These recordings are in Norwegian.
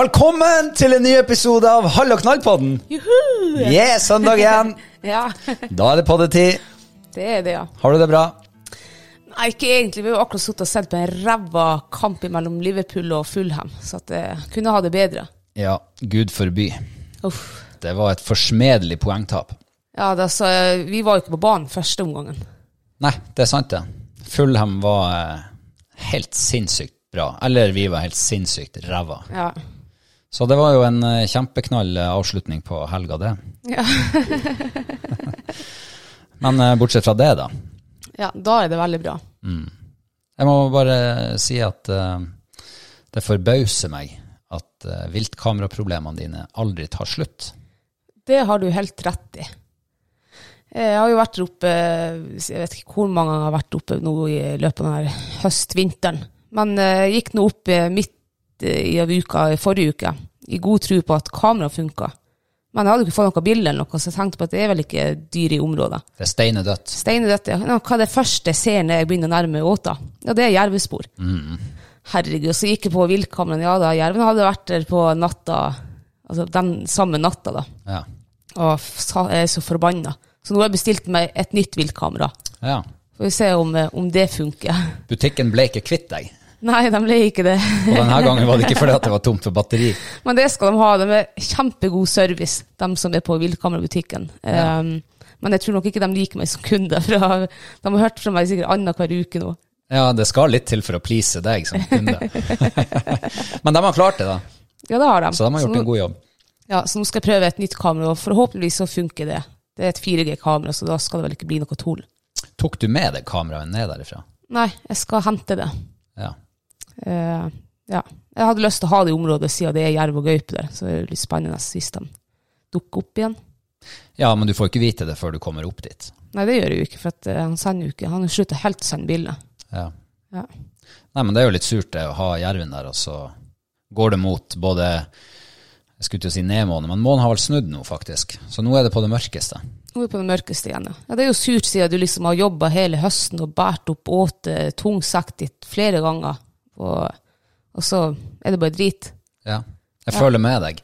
Velkommen til en ny episode av Hall og knall-podden! Yeah, søndag igjen! Ja, Da er det poddetid. det er det, ja. Har du det bra? Nei, ikke egentlig. Vi har akkurat sittet og sett på en ræva kamp mellom Liverpool og Fulham, så at jeg kunne ha det bedre. Ja, gud forby. Uff. Det var et forsmedelig poengtap. Ja, det, så, vi var jo ikke på banen første omgangen. Nei, det er sant, det. Fulham var eh, helt sinnssykt bra. Eller vi var helt sinnssykt ræva. Ja. Så det var jo en eh, kjempeknall eh, avslutning på helga, det. Ja. Men eh, bortsett fra det, da. ja, da er det veldig bra. Jeg må bare si at uh, det forbauser meg at uh, viltkameraproblemene dine aldri tar slutt. Det har du helt rett i. Jeg har jo vært oppe Jeg vet ikke hvor mange ganger jeg har vært oppe nå i løpet av høstvinteren. Men jeg gikk nå opp midt i uka forrige uke, i god tro på at kameraet funka. Men jeg hadde ikke fått noe bilde eller noe, så jeg tenkte på at det er vel ikke dyr i området. Det er steinedødt. Steinedødt, ja. Hva er det første jeg ser når jeg begynner å nærme åta? Ja, det er jervespor. Herregud, så gikk jeg på viltkameraet. Ja da, jerven hadde vært der på natta, altså den samme natta, da. Ja. Og jeg er så forbanna. Så nå har jeg bestilt meg et nytt viltkamera. ja. Får vi se om, eh, om det funker. Butikken ble ikke kvitt deg. Nei, de ble ikke det. Og denne gangen var det ikke fordi at det var tomt for batteri. Men det skal de ha. De er kjempegod service, de som er på viltkamerabutikken. Ja. Um, men jeg tror nok ikke de liker meg som kunde, for de har hørt fra meg sikkert annenhver uke nå. Ja, det skal litt til for å please deg som kunde. Men de har klart det, da. Ja, det har de. Så de har gjort nå, en god jobb. Ja, så nå skal jeg prøve et nytt kamera, og forhåpentligvis så funker det. Det er et 4G-kamera, så da skal det vel ikke bli noe tull. Tok du med deg kameraet ned derifra? Nei, jeg skal hente det. Ja. Eh, ja. Jeg hadde lyst til å ha det i området siden det er jerv og gaupe der, så det er litt spennende hvis de dukker opp igjen. ja, men du får ikke vite det før du kommer opp dit. Nei, det gjør jeg jo ikke, for at, eh, han sender jo ikke. Han har sluttet helt å sende bilder. Ja. Ja. Nei, men det er jo litt surt det å ha jerven der, og så går det mot både Jeg skulle til å si nedmåne, men månen har vel snudd nå, faktisk. Så nå er det på det mørkeste. Nå er det på det mørkeste igjen, ja. ja. Det er jo surt siden du liksom har jobba hele høsten og båret opp åte, tung sekk ditt flere ganger, og, og så er det bare drit. Ja. Jeg føler med deg.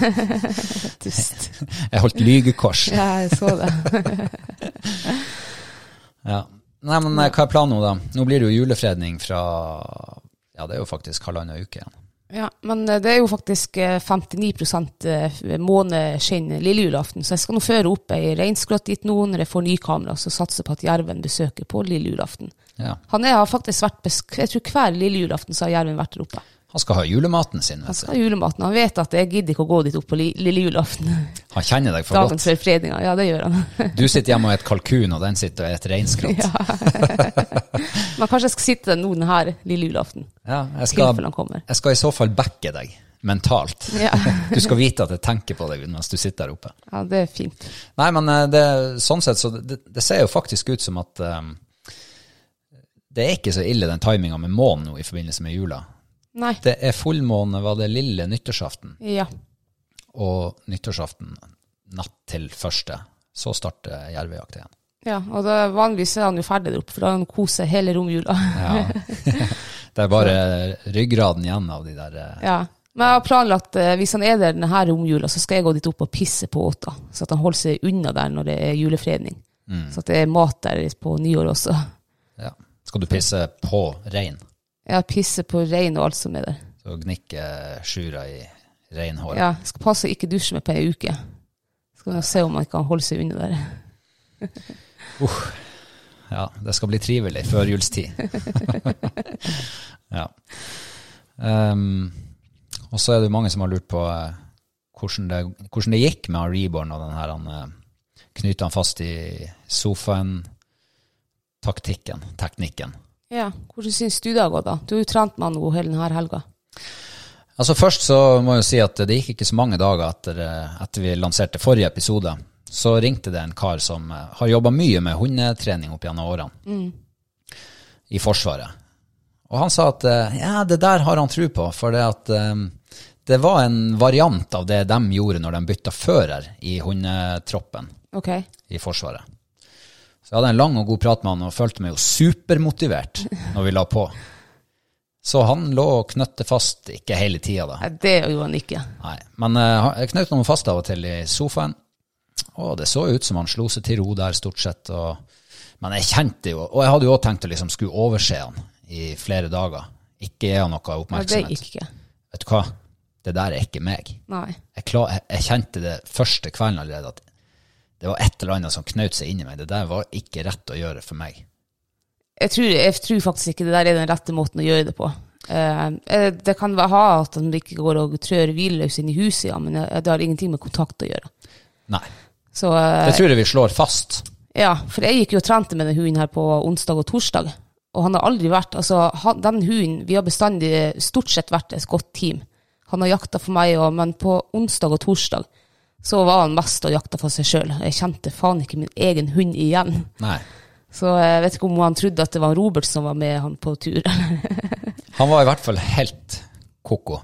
Dust. Jeg holdt lygekors. Ja, jeg så det. Ja. Nei, men eh, hva er planen nå, da? Nå blir det jo julefredning fra Ja, det er jo faktisk halvannen uke igjen. Ja, men eh, det er jo faktisk eh, 59 eh, måneskinn lille julaften, så jeg skal nå føre opp ei reinsgrøt dit nå når jeg får ny kamera, så satser på at jerven besøker på lille julaften. Ja. Han er, har faktisk vært, jeg tror hver lille julaften så har jerven vært der oppe. Han skal ha julematen sin. Han skal ha julematen. Han vet at jeg gidder ikke å gå dit opp på lille julaften. Han kjenner deg for Dagen godt. før fredninga. Ja, det gjør han. Du sitter hjemme og et kalkun, og den sitter og et reinskrot. Ja. Men kanskje jeg skal sitte nå denne lille julaften. jeg, skal, jeg skal i så fall backe deg mentalt. Ja. Du skal vite at jeg tenker på deg mens du sitter der oppe. Ja, det er fint. Nei, men eh, det, sånn sett, så det, det ser jo faktisk ut som at um, det er ikke så ille den timinga med månen nå i forbindelse med jula. Nei. Det er fullmåne, var det lille nyttårsaften, Ja. og nyttårsaften natt til første. Så starter jervejakt igjen. ja. Og da, vanligvis er han jo ferdig der oppe, for han koser hele romjula. Ja. det er bare ryggraden igjen av de der eh, Ja. Men jeg har planlagt, eh, hvis han er der denne romjula, så skal jeg gå dit opp og pisse på åta. Så at han holder seg unna der når det er julefredning. Så at det er mat der på nyår også. ja. Skal du pisse på rein? Jeg pisser på rein og alt som er der. Så gnikker sjura i reinhåret. Ja, skal passe å ikke dusje med på ei uke. Skal vi se om man kan holde seg unna der. Ja, det skal bli trivelig før julstid. ja. Um, og så er det mange som har lurt på eh, hvordan, det, hvordan det gikk med Reborn og den her han uh, knyter han fast i sofaen, taktikken, teknikken. Ja, hvordan syns du det har gått, da? Du har jo trent med han hele denne helga. Altså Først så må jeg jo si at det gikk ikke så mange dager etter, eh, etter vi lanserte forrige episode. Så ringte det en kar som eh, har jobba mye med hundetrening opp gjennom årene. I Forsvaret. Og han sa at eh, ja, det der har han tro på, for det at det var en variant av det de gjorde når de bytta fører i hundetroppen okay. i Forsvaret. Så jeg hadde en lang og god prat med han og følte meg jo supermotivert når vi la på. Så han lå og knøtte fast, ikke hele tida da. Nei, det gjorde han ikke. Nei, men eh, jeg knøt noen fast av og til i sofaen, og det så ut som han slo seg til ro der stort sett. Og, men jeg kjente jo, og jeg hadde jo også tenkt å liksom skulle overse han i flere dager. Ikke gi han noe oppmerksomhet. Nei, det gikk ikke. Vet du hva? Det der er ikke meg. Nei. Jeg, klar, jeg, jeg kjente det første kvelden allerede at det var et eller annet som knøt seg inni meg. Det der var ikke rett å gjøre for meg. Jeg tror, jeg tror faktisk ikke det der er den rette måten å gjøre det på. Eh, eh, det kan ha at han ikke går og trør hvileløs inn i huset, ja, men eh, det har ingenting med kontakt å gjøre. Nei. Så eh, Det tror jeg vi slår fast. ja, for jeg gikk jo og trente med den hunden her på onsdag og torsdag, og han har aldri vært Altså, han, den hunden Vi har bestandig stort sett vært et godt team. Han har jakta for meg, òg, men på onsdag og torsdag så var han mest og jakta for seg sjøl. Jeg kjente faen ikke min egen hund igjen. Nei. Så jeg vet ikke om han trodde at det var Robert som var med han på tur. Han var i hvert fall helt koko.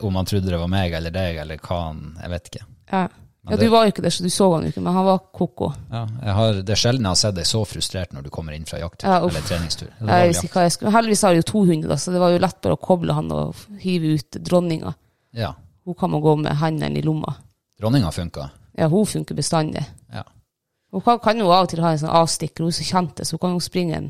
Om han trodde det var meg eller deg, eller hva han Jeg vet ikke. Ja. ja, du var jo ikke der, så du så han jo ikke, men han var koko. Ja, jeg har, det er sjelden jeg har sett deg så frustrert når du kommer inn fra jakttur Ja, eller treningstur. Eller Jeg jeg skulle. Heldigvis har jeg jo to hunder, da, så det var jo lett bare å koble han og hive ut dronninga. Ja. Hun kan man gå med hendene i lomma. Dronninga funka. Ja, hun funker bestandig. Ja. Hun kan, kan jo av og til ha en sånn avstikker, hun er så kjent så hun kan jo springe en,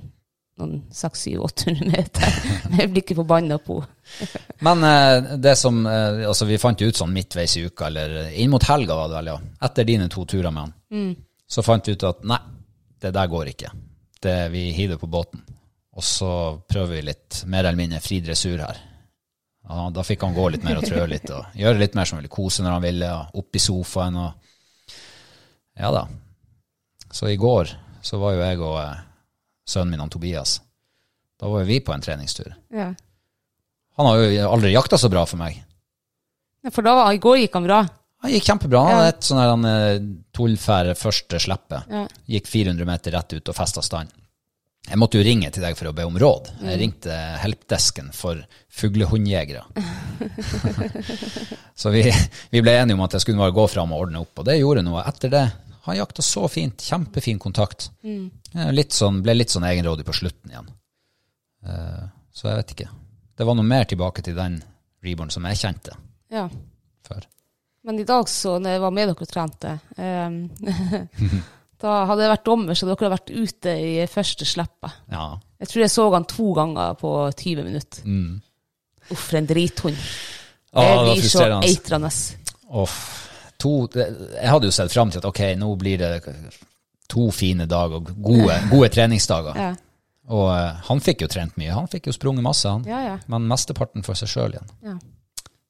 noen 600-800 meter med blikket forbanna på henne. Men eh, det som eh, Altså, vi fant jo ut sånn midtveis i uka, eller inn mot helga, var det vel, ja. Etter dine to turer med han. Så fant vi ut at nei, det der går ikke. Det, vi hiver på båten. Og så prøver vi litt mer eller mindre fri dressur her. Ja, da fikk han gå litt mer og trø litt, og gjøre litt mer som han ville, kose når han ville, og opp i sofaen og Ja da. Så i går så var jo jeg og eh, sønnen min, han Tobias, da var jo vi på en treningstur. Ja. Han har jo aldri jakta så bra for meg. Ja, For da, var- i går gikk han bra. Han gikk kjempebra. Han hadde et sånn her han, eh, første slippet. Ja. Gikk 400 meter rett ut og festa stand. Jeg måtte jo ringe til deg for å be om råd. Mm. Jeg ringte helpdesken for fuglehundjegere. så vi, vi ble enige om at jeg skulle bare gå fram og ordne opp, og det gjorde noe. Etter det han jakta så fint. Kjempefin kontakt. Mm. Litt sånn, ble litt sånn egenrådig på slutten igjen. Eh, så jeg vet ikke. Det var noe mer tilbake til den reborn som jeg kjente Ja. før. Men i dag, så når jeg var med dere og trente, eh, da hadde jeg vært dommer, så dere hadde vært ute i første slippet. Ja. Jeg tror jeg så han to ganger på 20 minutter. Uff, for en drithund. Å, Det blir så eitrende. Jeg hadde jo sett fram til at ok, nå blir det to fine dager, gode, gode treningsdager. Ja. Og uh, han fikk jo trent mye. Han fikk jo sprunget masse, han. Ja, ja. Men mesteparten for seg sjøl igjen. Ja.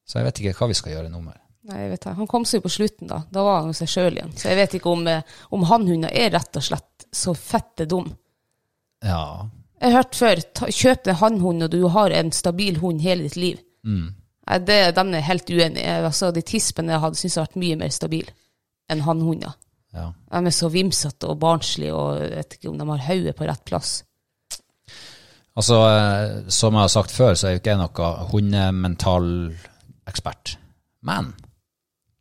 Så jeg vet ikke hva vi skal gjøre nå med det. Nei, jeg vet ikke. Han kom seg jo på slutten, da. Da var han jo seg sjøl igjen. Så jeg vet ikke om, eh, om hannhunder er rett og slett så fette dum. Ja. Jeg har hørt før, ta, kjøp deg hannhund når du har en stabil hund hele ditt liv. Nei, det, den er jeg helt uenig i. Altså, de tispene jeg hadde, syns hadde har vært mye mer stabile enn hannhunder. ja. De er så vimsete og barnslige, og jeg vet ikke om de har hodet på rett plass. Altså, eh, som jeg har sagt før, så er jo ikke jeg noen hundemental ekspert. Men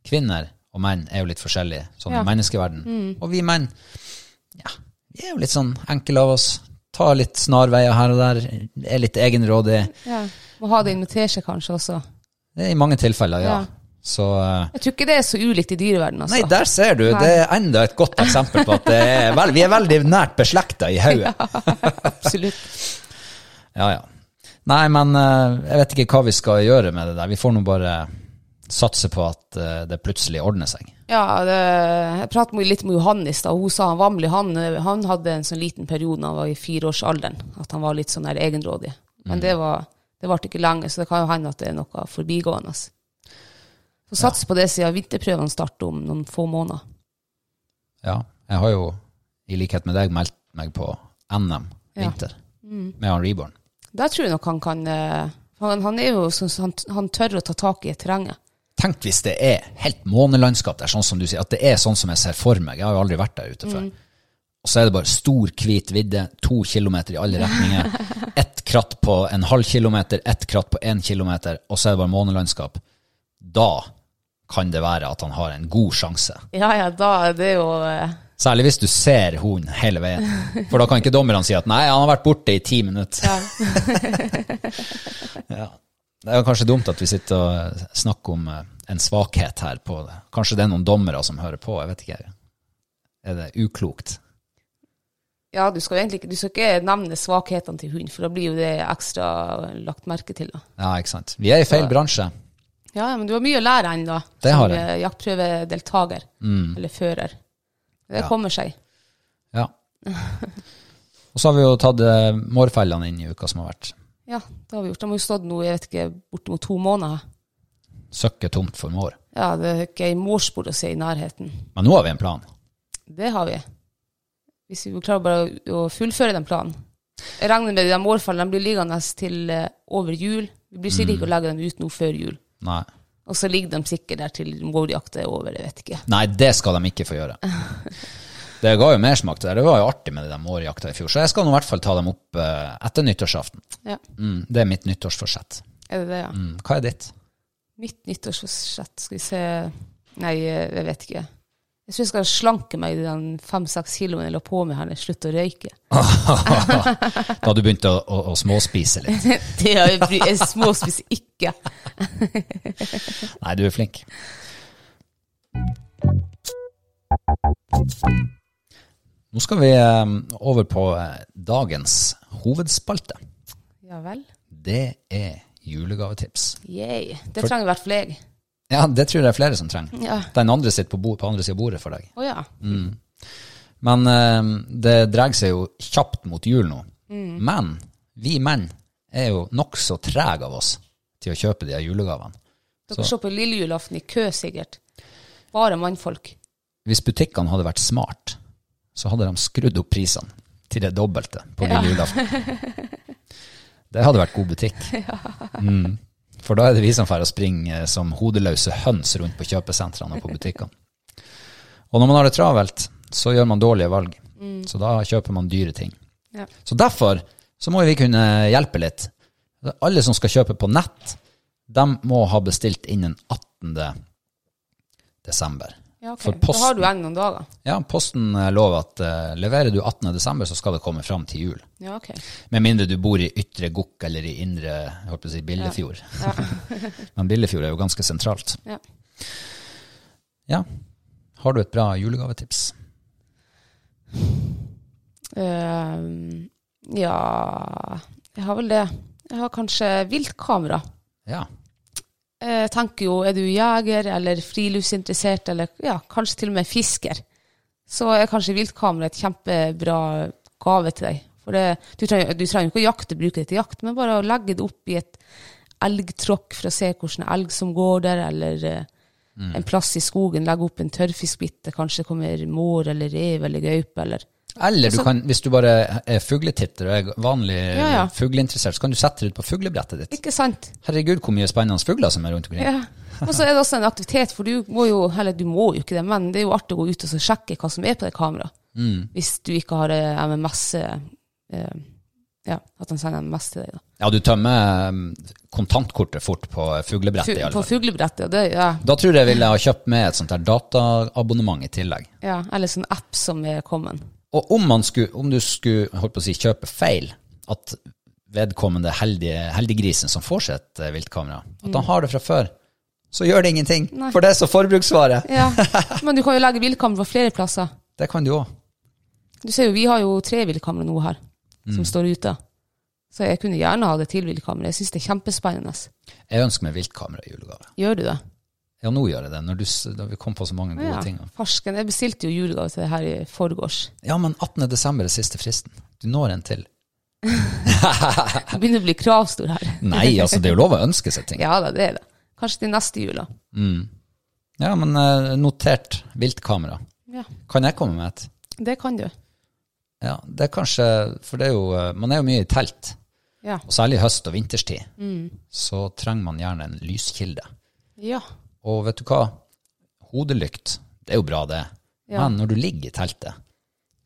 kvinner og menn er jo litt forskjellige, sånn Ja. i menneskeverden. Og vi menn, ja, vi er jo litt sånn enkle av oss. Tar litt snarveier her og der, er litt egenrådig. Ja. Må ha det inn med teskje kanskje også. Det er I mange tilfeller, ja. Ja. Så eh, Jeg tror ikke det er så ulikt i dyreverdenen, altså. Nei, der ser du. Det er enda et godt eksempel på at er vel, vi er veldig nært beslekta i hodet. Absolutt. Ja, ja. Nei, men eh, jeg vet ikke hva vi skal gjøre med det der. Vi får nå bare satse på at eh, det plutselig ordner seg. Ja, det, jeg pratet litt med Johannes, da, og hun sa han Vamli han, han hadde en sånn liten periode da han var i fireårsalderen, at han var litt sånn der egenrådig. Men det var det varte ikke lenge, så det kan jo hende at det er noe forbigående. Så sats på det siden vinterprøvene starter om noen få måneder. Ja, jeg har jo i likhet med deg meldt meg på NM Ja. vinter med han Reborn. Der tror jeg nok han kan eh, Han, han er jo sånn han, han tør å ta tak i terrenget. Tenk hvis det er helt månelandskap der, sånn som du sier, at det er sånn som jeg ser for meg. Jeg har jo aldri vært der ute før. Og så er det bare stor, hvit vidde, to kilometer i alle retninger. Ett kratt på en halv kilometer, ett kratt på én kilometer, og så er det bare månelandskap. Da kan det være at han har en god sjanse. Ja, ja, da er det jo eh, Særlig hvis du ser hunden hele veien. For da kan ikke dommerne si at nei, han har vært borte i ti minutter. Ja. Ja. Det er kanskje dumt at vi sitter og snakker om eh, en svakhet her på det. Kanskje det er noen dommere som hører på, jeg vet ikke. Er det uklokt? Ja, du skal egentlig ikke, du skal ikke nevne svakhetene til hund, for da blir jo det ekstra lagt merke til. da. Ja, ikke sant. Vi er i feil bransje. Ja, men du har mye å lære ennå, Det har jeg. Som jaktprøvedeltaker, eller fører. Det Ja. kommer seg. Ja. Og så har vi jo tatt eh, mårfellene inn i uka som har vært. Ja, det har vi gjort. De har jo stått nå, jeg vet ikke, bortimot to måneder. Søkket tomt for mår. Ja, det er ikke ei mårspor å se i nærheten. Men nå har vi en plan. Det har vi. Hvis vi klarer bare å fullføre den planen. Jeg regner med de mårfallene de blir liggende til eh, over jul. Vi blir sikkert ikke å legge dem ut nå før jul. Nei. Og så ligger de sikkert der til mårjakta er over, jeg vet ikke. Nei, det skal de ikke få gjøre. Det ga jo mersmak til det. Det var jo artig med de mårjakta i fjor. Så jeg skal nå i hvert fall ta dem opp eh, etter nyttårsaften. Ja, Mm, det er mitt nyttårsforsett. er det det, ja? Mm, hva er ditt? Mitt nyttårsforsett, skal vi se Nei, eh, jeg vet ikke. Jeg tror jeg skal slanke meg i den fem-seks kiloene jeg la på meg her når jeg sluttet å røyke. Da du begynt å, å, å småspise litt. Det er jeg, bry- jeg småspiser ikke. Nei, du er flink. Nå skal vi eh, over på eh, dagens hovedspalte. Ja vel. Det er julegavetips. Yay. Det For- trenger i hvert fall jeg. Ja, det tror jeg det er flere som trenger. Ja. Den andre sitter på, bord, på andre siden av bordet for deg. Oh, ja. Men eh, det dreier seg jo kjapt mot jul nå. Men vi menn er jo nokså trege av oss til å kjøpe de julegavene. Dere så på lille julaften i kø, sikkert. Bare mannfolk. Hvis butikkene hadde vært smart, så hadde de skrudd opp prisene til det dobbelte på lille julaften. Det hadde vært god butikk. Mm. For da er det vi som får å springe som hodeløse høns rundt på kjøpesentrene og på butikkene. Og når man har det travelt, så gjør man dårlige valg. Så da kjøper man dyre ting. Ja. Så derfor så må vi kunne hjelpe litt. Alle som skal kjøpe på nett, de må ha bestilt innen 18. desember. Ja, okay. For Da har du igjen noen dager. Ja, Posten eh, lover at uh, leverer du 18. desember, så skal det komme fram til jul. Ja, ok. Med mindre du bor i Ytre Gokk eller i Indre jeg håper å si Billefjord. Men Billefjord er jo ganske sentralt. Ja. Ja. Har du et bra julegavetips? Uh, ja Jeg har vel det. Jeg har kanskje viltkamera. Ja. Jeg tenker jo, er du jeger eller friluftsinteressert, eller ja, kanskje til og med fisker, så er kanskje viltkamera et kjempebra gave til deg. For det, du, trenger, du trenger ikke å jakte, bruke det til jakt, men bare å legge det opp i et elgtråkk for å se hvordan elg som går der, eller eh, en plass i skogen, legge opp en tørrfiskbitte, kanskje kommer mår eller rev eller gaupe, eller Eller du kan, hvis du bare er fugletitter og er vanlig Ja, ja. fugleinteressert, så kan du sette det ut på fuglebrettet ditt. Ikke sant? Herregud, hvor mye spennende fugler som er rundt omkring. Ja. Og så er det også en aktivitet, for du må jo, eller du må jo ikke det, men det er jo artig å gå ut og sjekke hva som er på det kameraet. Mm. Hvis du ikke har eh, MMS, eh, ja, at han sender MMS til deg da. Ja, du tømmer um, kontantkortet fort på fuglebrettet i Fu- alle På fuglebrettet, det, ja, Da tror jeg jeg ville ha kjøpt med et sånt der dataabonnement i tillegg. ja, eller sånn app som er kommet. Og om, man skulle, om du skulle holdt på å si, kjøpe feil, at vedkommende heldige, heldiggrisen som får seg et eh, viltkamera, at han har det fra før, så gjør det ingenting. Nei. For det er så forbruksvare. Ja, men du kan jo legge viltkamera på flere plasser. Det kan du òg. Du ser jo, vi har jo tre viltkamera nå her, Mm. som står ute. Så jeg kunne gjerne ha det til viltkamera. Jeg synes det er kjempespennende. Jeg ønsker meg viltkamera i julegave. Gjør du det? Ja, nå gjør jeg det, når, du, når vi kom på så mange gode Ja, ting. farsken. Jeg bestilte jo julegave til det her i forgårs. Ja, men 18. desember er siste fristen. Du når en til. Det begynner å bli kravstor her. Nei, altså, det er jo lov å ønske seg ting. Ja da, det er det. Kanskje til neste jula. Mm. Ja, men eh, notert viltkamera. Ja, Kan jeg komme med et? det kan du. Ja, det er kanskje For det er jo eh, Man er jo mye i telt. Ja. Og særlig høst og vinterstid. Mm. Så trenger man gjerne en lyskilde. Ja. Og vet du hva? Hodelykt, det er jo bra det. Ja. Men når du ligger i teltet,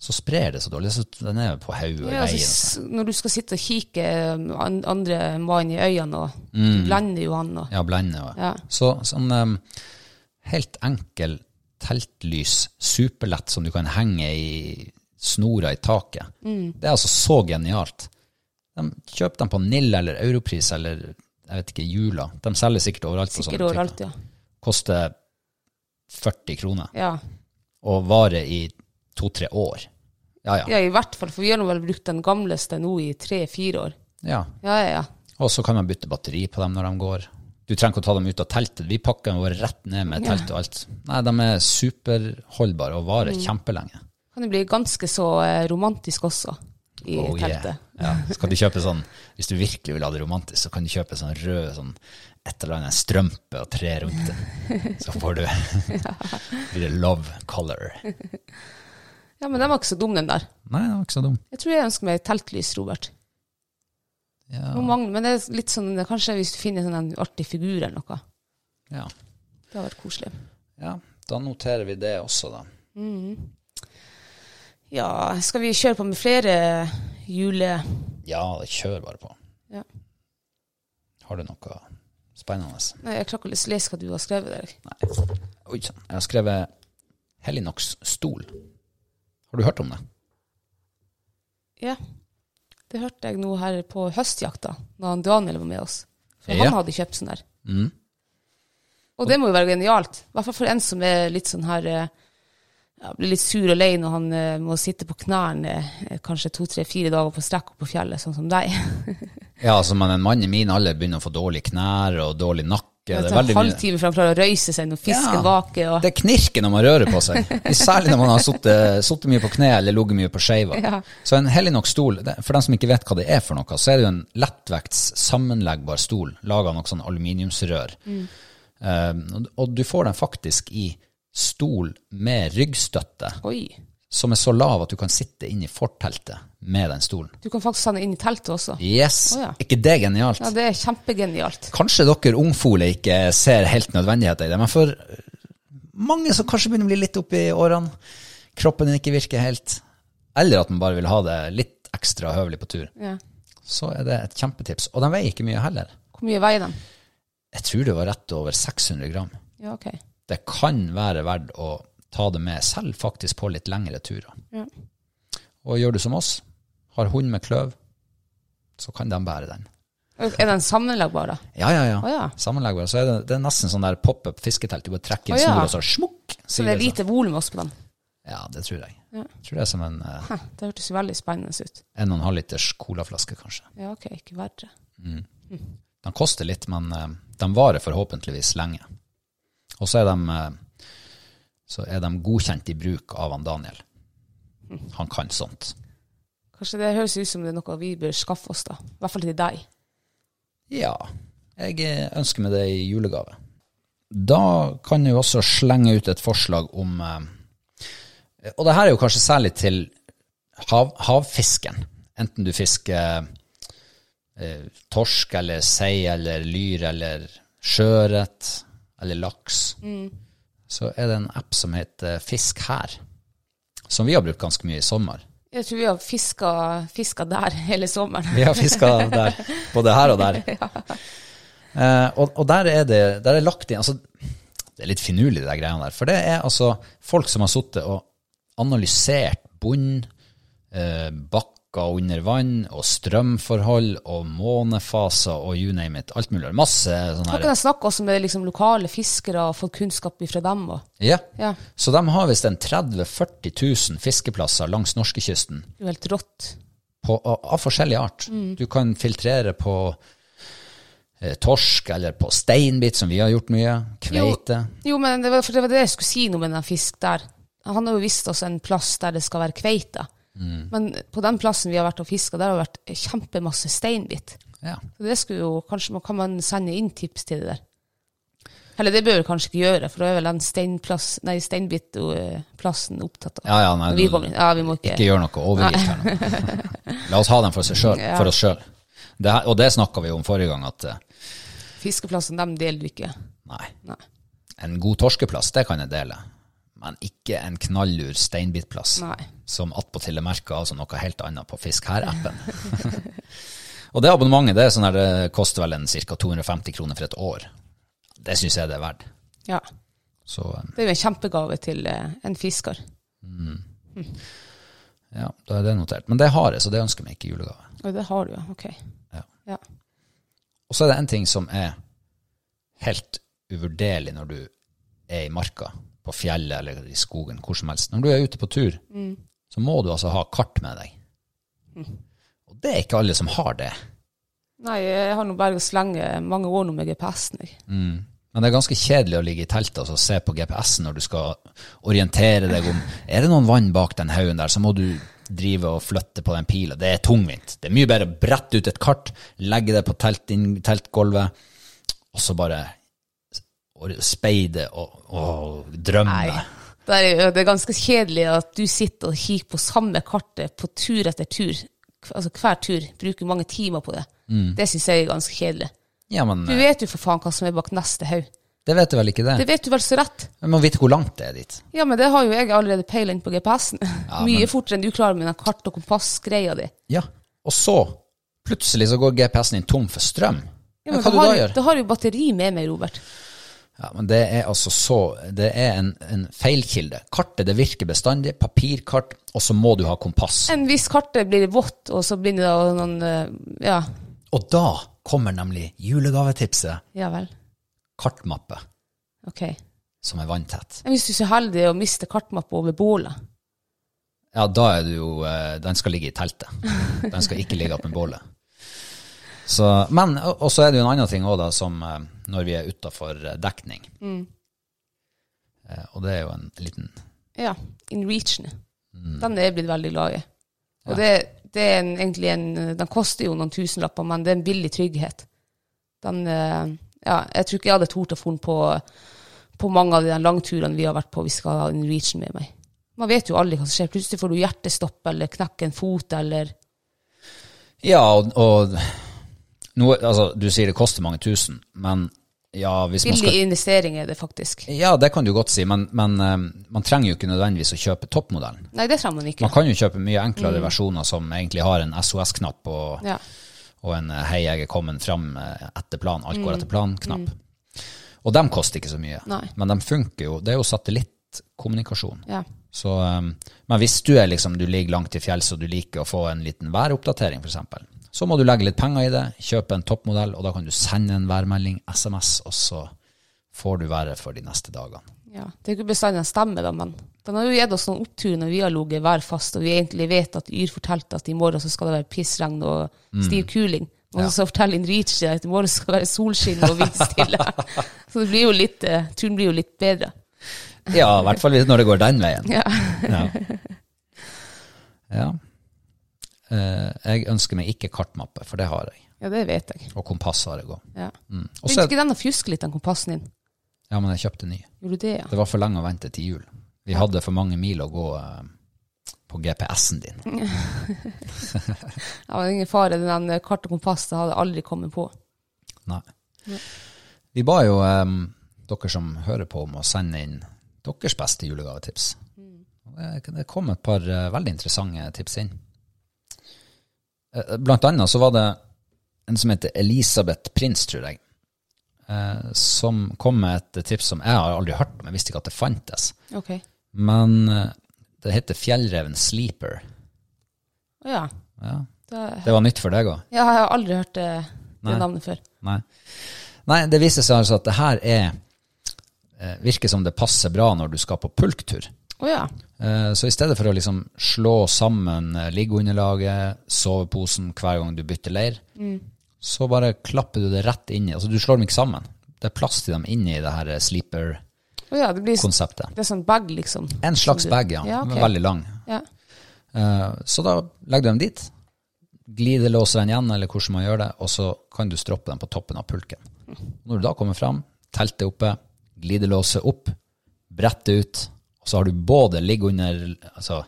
så sprer det så dårlig. Så den er på hodet og i Ja, altså, veien. s- når du skal sitte og kikke andre mann i øynene, og du blender jo han. Og, Ja, blender. Ja. Så sånn um, helt enkel teltlys, superlett, som du kan henge i snora i taket. Mm. Det er altså så genialt. De, kjøp dem på Nill eller Europris eller jeg vet ikke, Jula. De selger sikkert overalt. Sikkert overalt, ja. Koster 40 kroner ja. og varer i to-tre år. Ja, ja. Ja, i hvert fall, for vi har nå vel brukt den gamleste nå i tre-fire år. ja. Ja, ja, ja. Og så kan man bytte batteri på dem når de går. Du trenger ikke å ta dem ut av teltet. Vi pakker dem bare rett ned med telt og alt. Nei, de er superholdbare og varer Mm. kjempelenge. Kan jo bli ganske så eh, romantisk også i Oh, yeah. Ja. Så kan du kjøpe sånn, hvis du virkelig vil ha det romantisk, så kan du kjøpe sånn rød sånn et eller annet strømpe og tre rundt det. Så får du blir det love color. Ja, men den var ikke så dum, den der. Nei, den var ikke så dum. Jeg tror jeg ønsker meg teltlys, Robert. Ja, mangler, men det er litt sånn, kanskje hvis du finner sånn en artig figur eller noe. ja. Det har vært koselig. ja, da noterer vi det også, da. Ja, skal vi kjøre på med flere jule... Ja, kjør bare på. Ja. Har du noe spennende? Nei, jeg klarer ikke å lese hva du har skrevet der. Nei. Oi sann. Jeg har skrevet Helinox stol. Har du hørt om det? Ja, det hørte jeg nå her på høstjakta, han Daniel var med oss. For Ja. han hadde kjøpt sånn der. Mm. Og det må jo være genialt. I hvert fall for en som er litt sånn her eh, ja, Blir litt sur og lei når han uh, må sitte på knærne uh, kanskje to, tre, fire dager på strekk opp på fjellet, sånn som deg. Ja, altså, men en mann i min alder begynner å få dårlige knær og dårlig nakke. Det Det tar en halvtime før han klarer å røyse seg når fisken Ja. vaker. Og, Det knirker når man rører på seg. Særlig når man har sittet mye på kne eller ligget mye på skeiva. Ja. Så en hellig nok stol, for dem som ikke vet hva det er for noe, så er det jo en lettvekts sammenleggbar stol laga av noe sånn aluminiumsrør. Mm. og- og du får den faktisk i stol med ryggstøtte, Oi. som er så lav at du kan sitte inn i forteltet med den stolen. Du kan faktisk ha den inn i teltet også. Yes! Oh, ja. ikke det genialt? Ja, det er kjempegenialt. Kanskje dere ungfole ikke ser helt nødvendigheter i det, men for mange som kanskje begynner å bli litt oppi årene, kroppen din ikke virker helt, eller at man bare vil ha det litt ekstra høvelig på tur, Ja. så er det et kjempetips. Og den veier ikke mye heller. Hvor mye veier den? Jeg tror det var rett over 600 gram. Ja, ok. Det kan være verdt å ta det med, selv faktisk på litt lengre turer. Ja. Og gjør du som oss, har hund med kløv, så kan de bære den. Er den sammenleggbar, da? Ja, ja, ja. Oh, ja. Sammenleggbar. Så er det, det er nesten sånn der pop-up fisketelt. Du bare trekker inn oh, ja. snor, og så smukk, Så det er lite volum også på den? Ja, det tror jeg. Ja. Jeg tror det er som en uh, Hæ, det hørtes veldig spennende ut. en og en halv liters colaflaske, kanskje. Ja, ok, ikke verre. De koster litt, men uh, de varer forhåpentligvis lenge. Og så er de, eh, så er de godkjent i bruk av han Daniel. Han kan sånt. Kanskje det høres ut som det er noe vi bør skaffe oss, da. I hvert fall til deg. Ja, jeg eh, ønsker meg det i julegave. Da kan jeg også slenge ut et forslag om eh, Og det her er jo kanskje særlig til hav, havfisken. Enten du fisker eh, torsk eller sei eller lyr eller sjøørret eller laks, så er det en app som heter Fisk her, som vi har brukt ganske mye i sommer. Jeg tror vi har fiska, fiska der hele sommeren. Vi har fiska der, både her og der. Eh, og, og der er det der er lagt inn altså, Det er litt finurlig, de greiene der. For det er altså folk som har sittet og analysert bunn, eh, bakker under vann, og strømforhold, og månefaser, og you name it. Alt mulig. Masse sånn her. kan jeg snakke også med liksom, lokale fiskere og få kunnskap fra dem Og. ja. Ja, Så de har visst en 30 000-40 000 fiskeplasser langs norskekysten det er jo helt rått. på, av, forskjellig art. Du kan filtrere på eh, torsk, eller på steinbit, som vi har gjort mye. Kveite. Jo, men det var, det var det jeg skulle si noe med den fisk der. Han har jo vist oss en plass der det skal være kveite. Men på den plassen vi har vært og fiska, der har det vært kjempemasse steinbit. Ja. Så det skulle jo, kanskje man- kan man sende inn tips til det der. Eller det bør vi kanskje ikke gjøre, for da er vel den steinplass, nei, steinbitplassen opptatt av. Ja, ja, nei, vi kommer, ja, vi må ikke, Ikke gjøre noe overgitt her nå. La oss ha dem for, selv, for oss sjøl. Og det snakka vi om forrige gang, at eh, Fiskeplassen, dem deler vi ikke. nei, Nei. en god torskeplass, det kan jeg dele. Men ikke en knallur steinbitplass, Nei. som attpåtil er merka altså noe helt annet på Fisk her-appen. og det abonnementet det sånn det koster vel en ca. 250 kroner for et år. Det syns jeg det er verdt. Ja. Så um, Det er jo en kjempegave til uh, en fisker. ja, da er det notert. Men det har jeg, så det ønsker jeg meg ikke i julegave. Og det har du. Ok. Ja. Ja. Og så er det en ting som er helt uvurderlig når du er i marka, på fjellet eller i skogen, hvor som helst. Når du er ute på tur, så må du altså ha kart med deg. Og det er ikke alle som har det. Nei, jeg har nå bare slenge mange år nå med GPS-en. Mm. Men det er ganske kjedelig å ligge i teltet og se på GPS-en når du skal orientere deg om Er det noen vann bak den haugen der, så må du drive og flytte på den pila. Det er tungvint. Det er mye bedre å brette ut et kart, legge det på telt, teltgulvet, og så bare og speide og, og drømme. Nei. Det er, det er ganske kjedelig at du sitter og kikker på samme kartet på tur etter tur. Altså hver tur. Bruker mange timer på det. Det syns jeg er ganske kjedelig. Ja, men Du eh, vet jo for faen hva som er bak neste haug. det vet du vel ikke det? Det vet du vel så rett. Men må vite hvor langt det er dit. Ja, men det har jo jeg allerede peiling på GPS-en. Mye men- fortere enn du klarer med den kart- og kompassgreia di. Ja. Og så, plutselig så går GPS-en din tom for strøm. Ja, men men hva da du har, da gjør? da har jo batteri med meg, Robert. Ja, men det er altså så Det er en, en feilkilde. Kartet det virker bestandig, papirkart, og så må du ha kompass. En hvis kartet blir vått, og så blir det da noen eh, Ja, Og da kommer nemlig julegavetipset. ja vel. Kartmappe Ok. som er vanntett. Men hvis du er så heldig å miste kartmappa over bålet Ja, da er du jo eh, Den skal ligge i teltet. Den skal ikke ligge oppe med bålet. Så, men, og så er det jo en annen ting òg, som eh, når vi er utafor dekning. Eh, Og det er jo en liten Ja, in reachen. Mm. Den er jeg blitt veldig glad i. Og det, det er en, egentlig en Den koster jo noen tusenlapper, men det er en billig trygghet. Den eh, Ja, jeg tror ikke jeg hadde tort å få den på, på mange av de langturene vi har vært på jeg skal ha in reachen med meg. Man vet jo aldri hva som skjer. Plutselig får du hjertestopp eller knekker en fot eller Ja, og, og noe, altså, du sier det koster mange tusen, men ja, hvis Billig skal investering er det faktisk. Ja, det kan du godt si, men, men eh, man trenger jo ikke nødvendigvis å kjøpe toppmodellen. Nei, det trenger man ikke. Man kan jo kjøpe mye enklere versjoner som egentlig har en SOS-knapp og, Ja. og en eh, 'hei, jeg er kommet fram eh, etter plan', alt går etter plan-knapp. Og de koster ikke så mye, Nei. men de funker jo. Det er jo satellittkommunikasjon. ja. Så, um, men hvis du er liksom, du ligger langt til fjells og du liker å få en liten væroppdatering f.eks., så må du legge litt penger i det, kjøpe en toppmodell, og da kan du sende en værmelding, SMS, og så får du været for de neste dagene. Ja, Det er ikke bestandig den stemmer, da, men den har jo gitt oss noen opptur når vi har ligget værfast, og vi egentlig vet at Yr fortalte at i morgen så skal det være pissregn og stiv kuling. Og så forteller Inrici at i morgen skal det være solskinn og vindstille. så det blir jo litt, eh, turen blir jo litt bedre. Ja, i hvert fall når det går den veien. Ja. Ja. ja. Eh, jeg ønsker meg ikke kartmappe, for det har jeg. ja, det vet jeg. Og kompass har jeg òg. Ja. Mm. Begynte ikke den å fjuske litt, den kompassen din? ja, men jeg kjøpte ny. Gjorde du det, ja? Det var for lenge å vente til jul. Vi hadde for mange mil å gå eh, på GPS-en din. Ja, det var ingen fare. Den kart og kompass det hadde jeg aldri kommet på. Nei. Vi ba jo um, dere som hører på, om å sende inn deres beste julegavetips. Mm. Det, det kom et par uh, veldig interessante tips inn. Eh, Blant annet så var det en som heter Elisabeth Prins, tror jeg, eh, som kom med et tips som jeg har aldri hørt om. Jeg visste ikke at det fantes. Okay. Men eh, det heter Fjellreven Sleeper. Å ja. Ja, det var nytt for deg òg? ja, jeg har aldri hørt det, det navnet før. Nei. Nei, det viser seg altså at det her er Virker som det passer bra når du skal på pulktur. Å ja. Eh, Så i stedet for å liksom slå sammen eh, liggeunderlaget, soveposen hver gang du bytter leir, så bare klapper du det rett inn i Altså du slår dem ikke sammen. Det er plass til dem inni det her eh, sleeper-konseptet. Oh, ja, det er sånn bag, liksom. En slags bag, ja. Ja, okay. Veldig lang. Ja. Så da legger du dem dit, glidelåser den igjen, eller hvordan man gjør det, og så kan du stroppe den på toppen av pulken. Når du da kommer fram, teltet oppe, Glidelåser opp, brettet ut, så har du både liggeunder, altså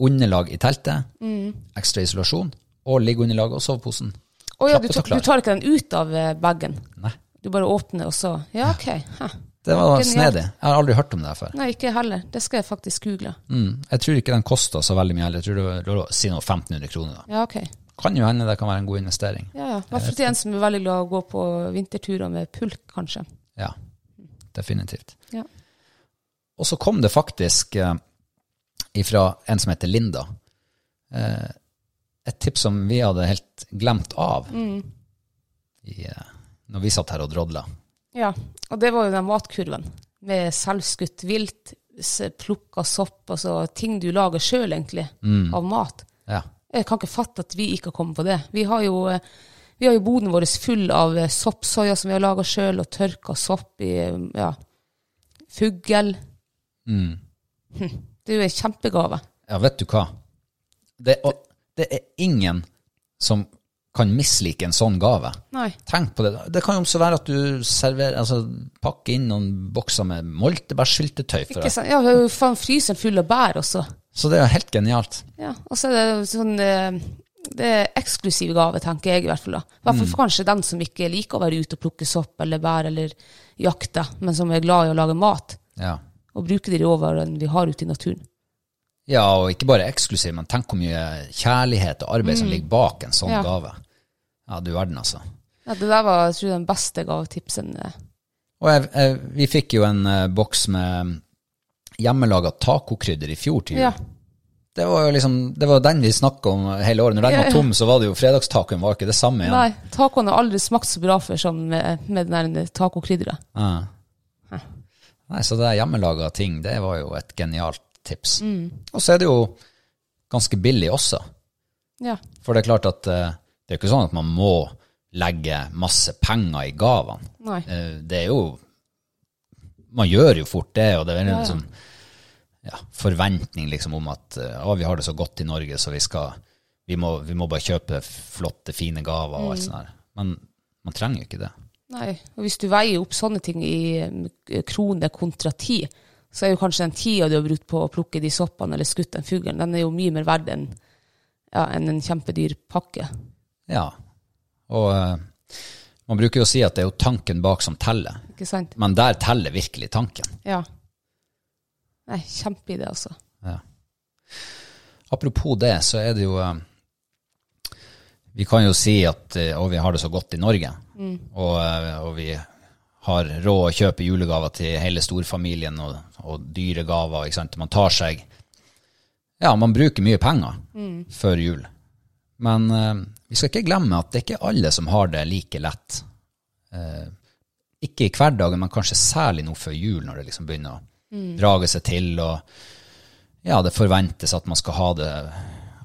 underlag i teltet, Mm. ekstra isolasjon, og liggeunderlag og soveposen. Å ja, du, tar- du tar ikke den ut av eh, bagen? Nei, Du bare åpner, og så Ja, OK. Ha. det var snedig. Jeg har aldri hørt om det før. Nei, ikke heller. Det skal jeg faktisk google. Mm. Jeg tror ikke den koster så veldig mye, heller. jeg tror det var, si noe 1500 kroner. Da. Ja, OK. Kan jo hende det kan være en god investering. Ja, ja. Hvert fall til en som er veldig glad i å gå på vinterturer med pulk, kanskje. Ja, definitivt. Ja. Og så kom det faktisk eh, ifra en som heter Linda, eh, et tips som vi hadde helt glemt av i, eh, når vi satt her og drodla. Ja, og det var jo den matkurven med selvskutt vilt, plukka sopp, altså ting du lager sjøl, egentlig, av mat. Ja. Jeg kan ikke fatte at vi ikke har kommet på det. Vi har jo, eh, vi har jo boden vår full av eh, soppsoya som vi har laga sjøl, og tørka sopp i ja, fugl. Mm. Du er en kjempegave. ja, vet du hva? Det, og, det er ingen som kan mislike en sånn gave. Nei. Tenk på det. Det kan jo også være at du server, altså, pakker inn noen bokser med moltebærsyltetøy. for Ikke sant? Ja, vi har jo faen fryseren full av bær også. Så det er jo helt genialt. Ja, og så er det sånn eh, Det er eksklusiv gave, tenker jeg i hvert fall. da. I hvert fall for kanskje den som ikke liker å være ute og plukke sopp eller bær eller jakte, men som er glad i å lage mat Ja. Og bruke de råvarene vi har ute i naturen. Ja, og ikke bare eksklusiv, men tenk hvor mye kjærlighet og arbeid som ligger bak en sånn Ja. gave. Ja, du verden, altså. Ja, Det der var jeg tror, den beste gavetipsen. eh. Og jeg, jeg, vi fikk jo en uh, boks med hjemmelaga tacokrydder i fjor til jul. Ja. Det var jo liksom, det var den vi snakka om hele året. Når den var tom, så var det jo fredagstacoen var ikke det samme igjen. Nei, tacoen har aldri smakt så bra før som med, med den der tacokrydderet. Ja. Nei, så det hjemmelaga ting, det var jo et genialt tips. Mm. Og så er det jo ganske billig også. Ja. For det er klart at eh, det er ikke sånn at man må legge masse penger i gavene. Nei. Eh, Det er jo Man gjør jo fort det, og det er en Ja, ja. sånn ja, forventning liksom om at eh, å, vi har det så godt i Norge, så vi skal vi må, vi må bare kjøpe flotte, fine gaver og Mm. alt sånt der. Men man trenger jo ikke det. Nei, og hvis du veier opp sånne ting i eh, kroner kontra tid, så er jo kanskje den tida du har brukt på å plukke de soppene eller skutt den fuglen, den er jo mye mer verdt enn ja, en, en kjempedyr pakke. Ja. Og uh, man bruker jo å si at det er jo tanken bak som teller, Ikke sant? men der teller virkelig tanken. Ja. Nei, kjempeidé, altså. Ja. Apropos det, så er det jo eh, Vi kan jo si at eh, og vi har det så godt i Norge, og, eh, og vi har råd å kjøpe julegaver til hele storfamilien og, og dyre gaver. Ikke sant? Man tar seg Ja, man bruker mye penger før jul. Men uh, vi skal ikke glemme at det er ikke alle som har det like lett. Uh, ikke i hverdagen, men kanskje særlig nå før jul, når det liksom begynner å drage seg til. og ja, det forventes at man skal ha det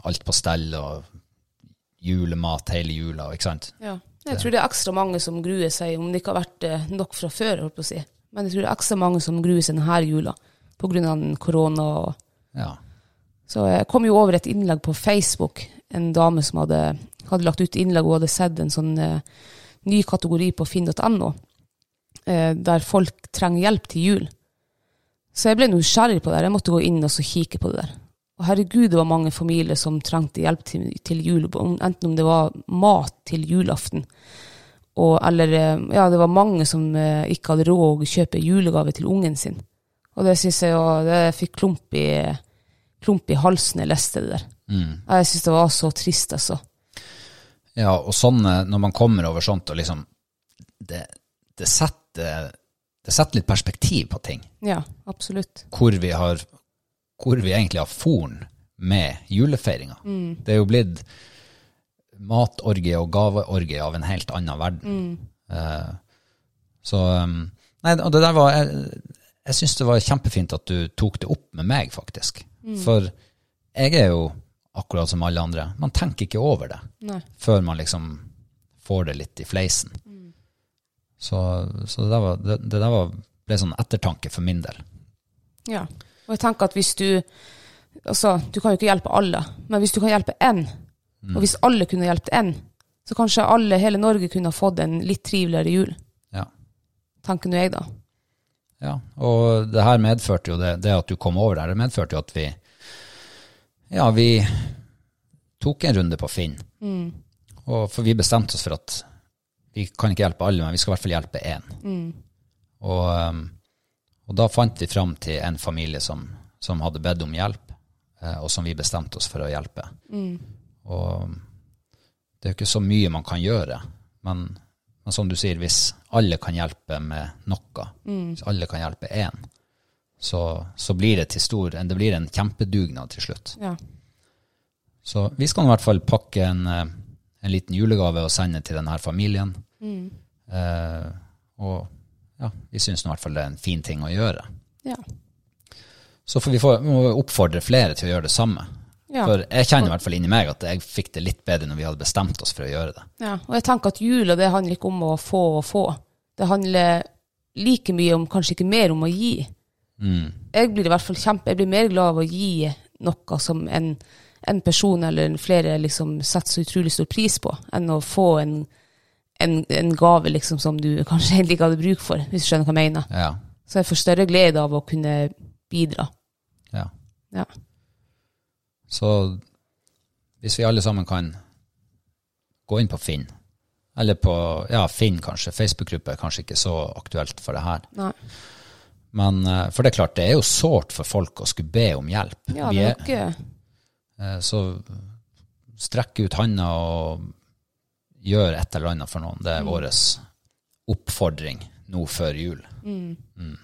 alt på stell og julemat hele jula, ikke sant? Ja. Jeg tror det er ekstra mange som gruer seg, om det ikke har vært eh, nok fra før, holdt på å si. Men jeg tror det er ekstra mange som gruer seg denne jula av korona. Og... Ja. Så jeg kom jo over et innlegg på Facebook, en dame som hadde, hadde lagt ut innlegg og hadde sett en sånn eh, ny kategori på finn.no, eh, der folk trenger hjelp til jul. Så jeg ble nysgjerrig på det. Jeg måtte gå inn og så kikke på det der. Og herregud, det var mange familier som trengte hjelp til, til jul, enten om det var mat til julaften, og, eller eh, ja, det var mange som eh, ikke hadde råd å kjøpe julegave til ungen sin. Og det synes jeg jo det fikk klump i, klump i halsen jeg leste det der. Jeg synes det var så trist, altså. Ja, og sånn når man kommer over sånt, og liksom Det, det, setter, det setter litt perspektiv på ting. Ja, absolutt. Hvor vi har Hvor vi egentlig har foren med julefeiringa. Det er jo blitt matorgie og gaveorgie av en helt annen verden. Eh, så um, Nei, og det der var Jeg, jeg syns det var kjempefint at du tok det opp med meg, faktisk. For jeg er jo akkurat som alle andre. Man tenker ikke over det Nei. før man liksom får det litt i fleisen. Så, så det der, var, det, det der var, ble sånn ettertanke for min del. Ja. Og jeg tenker at hvis du Altså, du kan jo ikke hjelpe alle, men hvis du kan hjelpe én, og hvis alle kunne hjulpet én, så kanskje alle, hele Norge kunne ha fått en litt triveligere jul. Ja. Tenker nå jeg, da. ja. Og det her medførte jo det, det at du kom over der, det medførte jo at vi Ja, vi tok en runde på Finn. Og for vi bestemte oss for at vi kan ikke hjelpe alle, men vi skal i hvert fall hjelpe én. Og, um, og da fant vi fram til en familie som, som hadde bedt om hjelp, eh, og som vi bestemte oss for å hjelpe. Og um, det er jo ikke så mye man kan gjøre, men, men som du sier, hvis alle kan hjelpe med noe, hvis alle kan hjelpe én, så, så blir det til stor, det blir en kjempedugnad til slutt. Ja. Så vi skal i hvert fall pakke en, eh, en liten julegave og sende til denne familien. Eh, og ja, vi syns i hvert fall det er en fin ting å gjøre. Ja. Så får vi få, må oppfordre flere til å gjøre det samme. Ja. For jeg kjenner i hvert fall inni meg at jeg fikk det litt bedre når vi hadde bestemt oss for å gjøre det. ja. Og jeg tenker at jula, det handler ikke om å få og få. Det handler like mye om, kanskje ikke mer, om å gi. Jeg blir i hvert fall kjempe, jeg blir mer glad av å gi noe som en, en person eller flere liksom setter så utrolig stor pris på, enn å få en, en, en gave liksom som du kanskje egentlig ikke hadde bruk for, hvis du skjønner hva jeg mener. Ja. Så jeg får større glede av å kunne bidra. ja. Ja. Så hvis vi alle sammen kan gå inn på Finn, eller på ja, Finn kanskje, Facebook-gruppe er kanskje ikke så aktuelt for det her. Nei. Men eh, for det er klart, det er jo sårt for folk å skulle be om hjelp. Ja, det er, ikke eh, så strekk ut handa og gjør et eller annet for noen. Det er vår oppfordring nå før jul. Mm.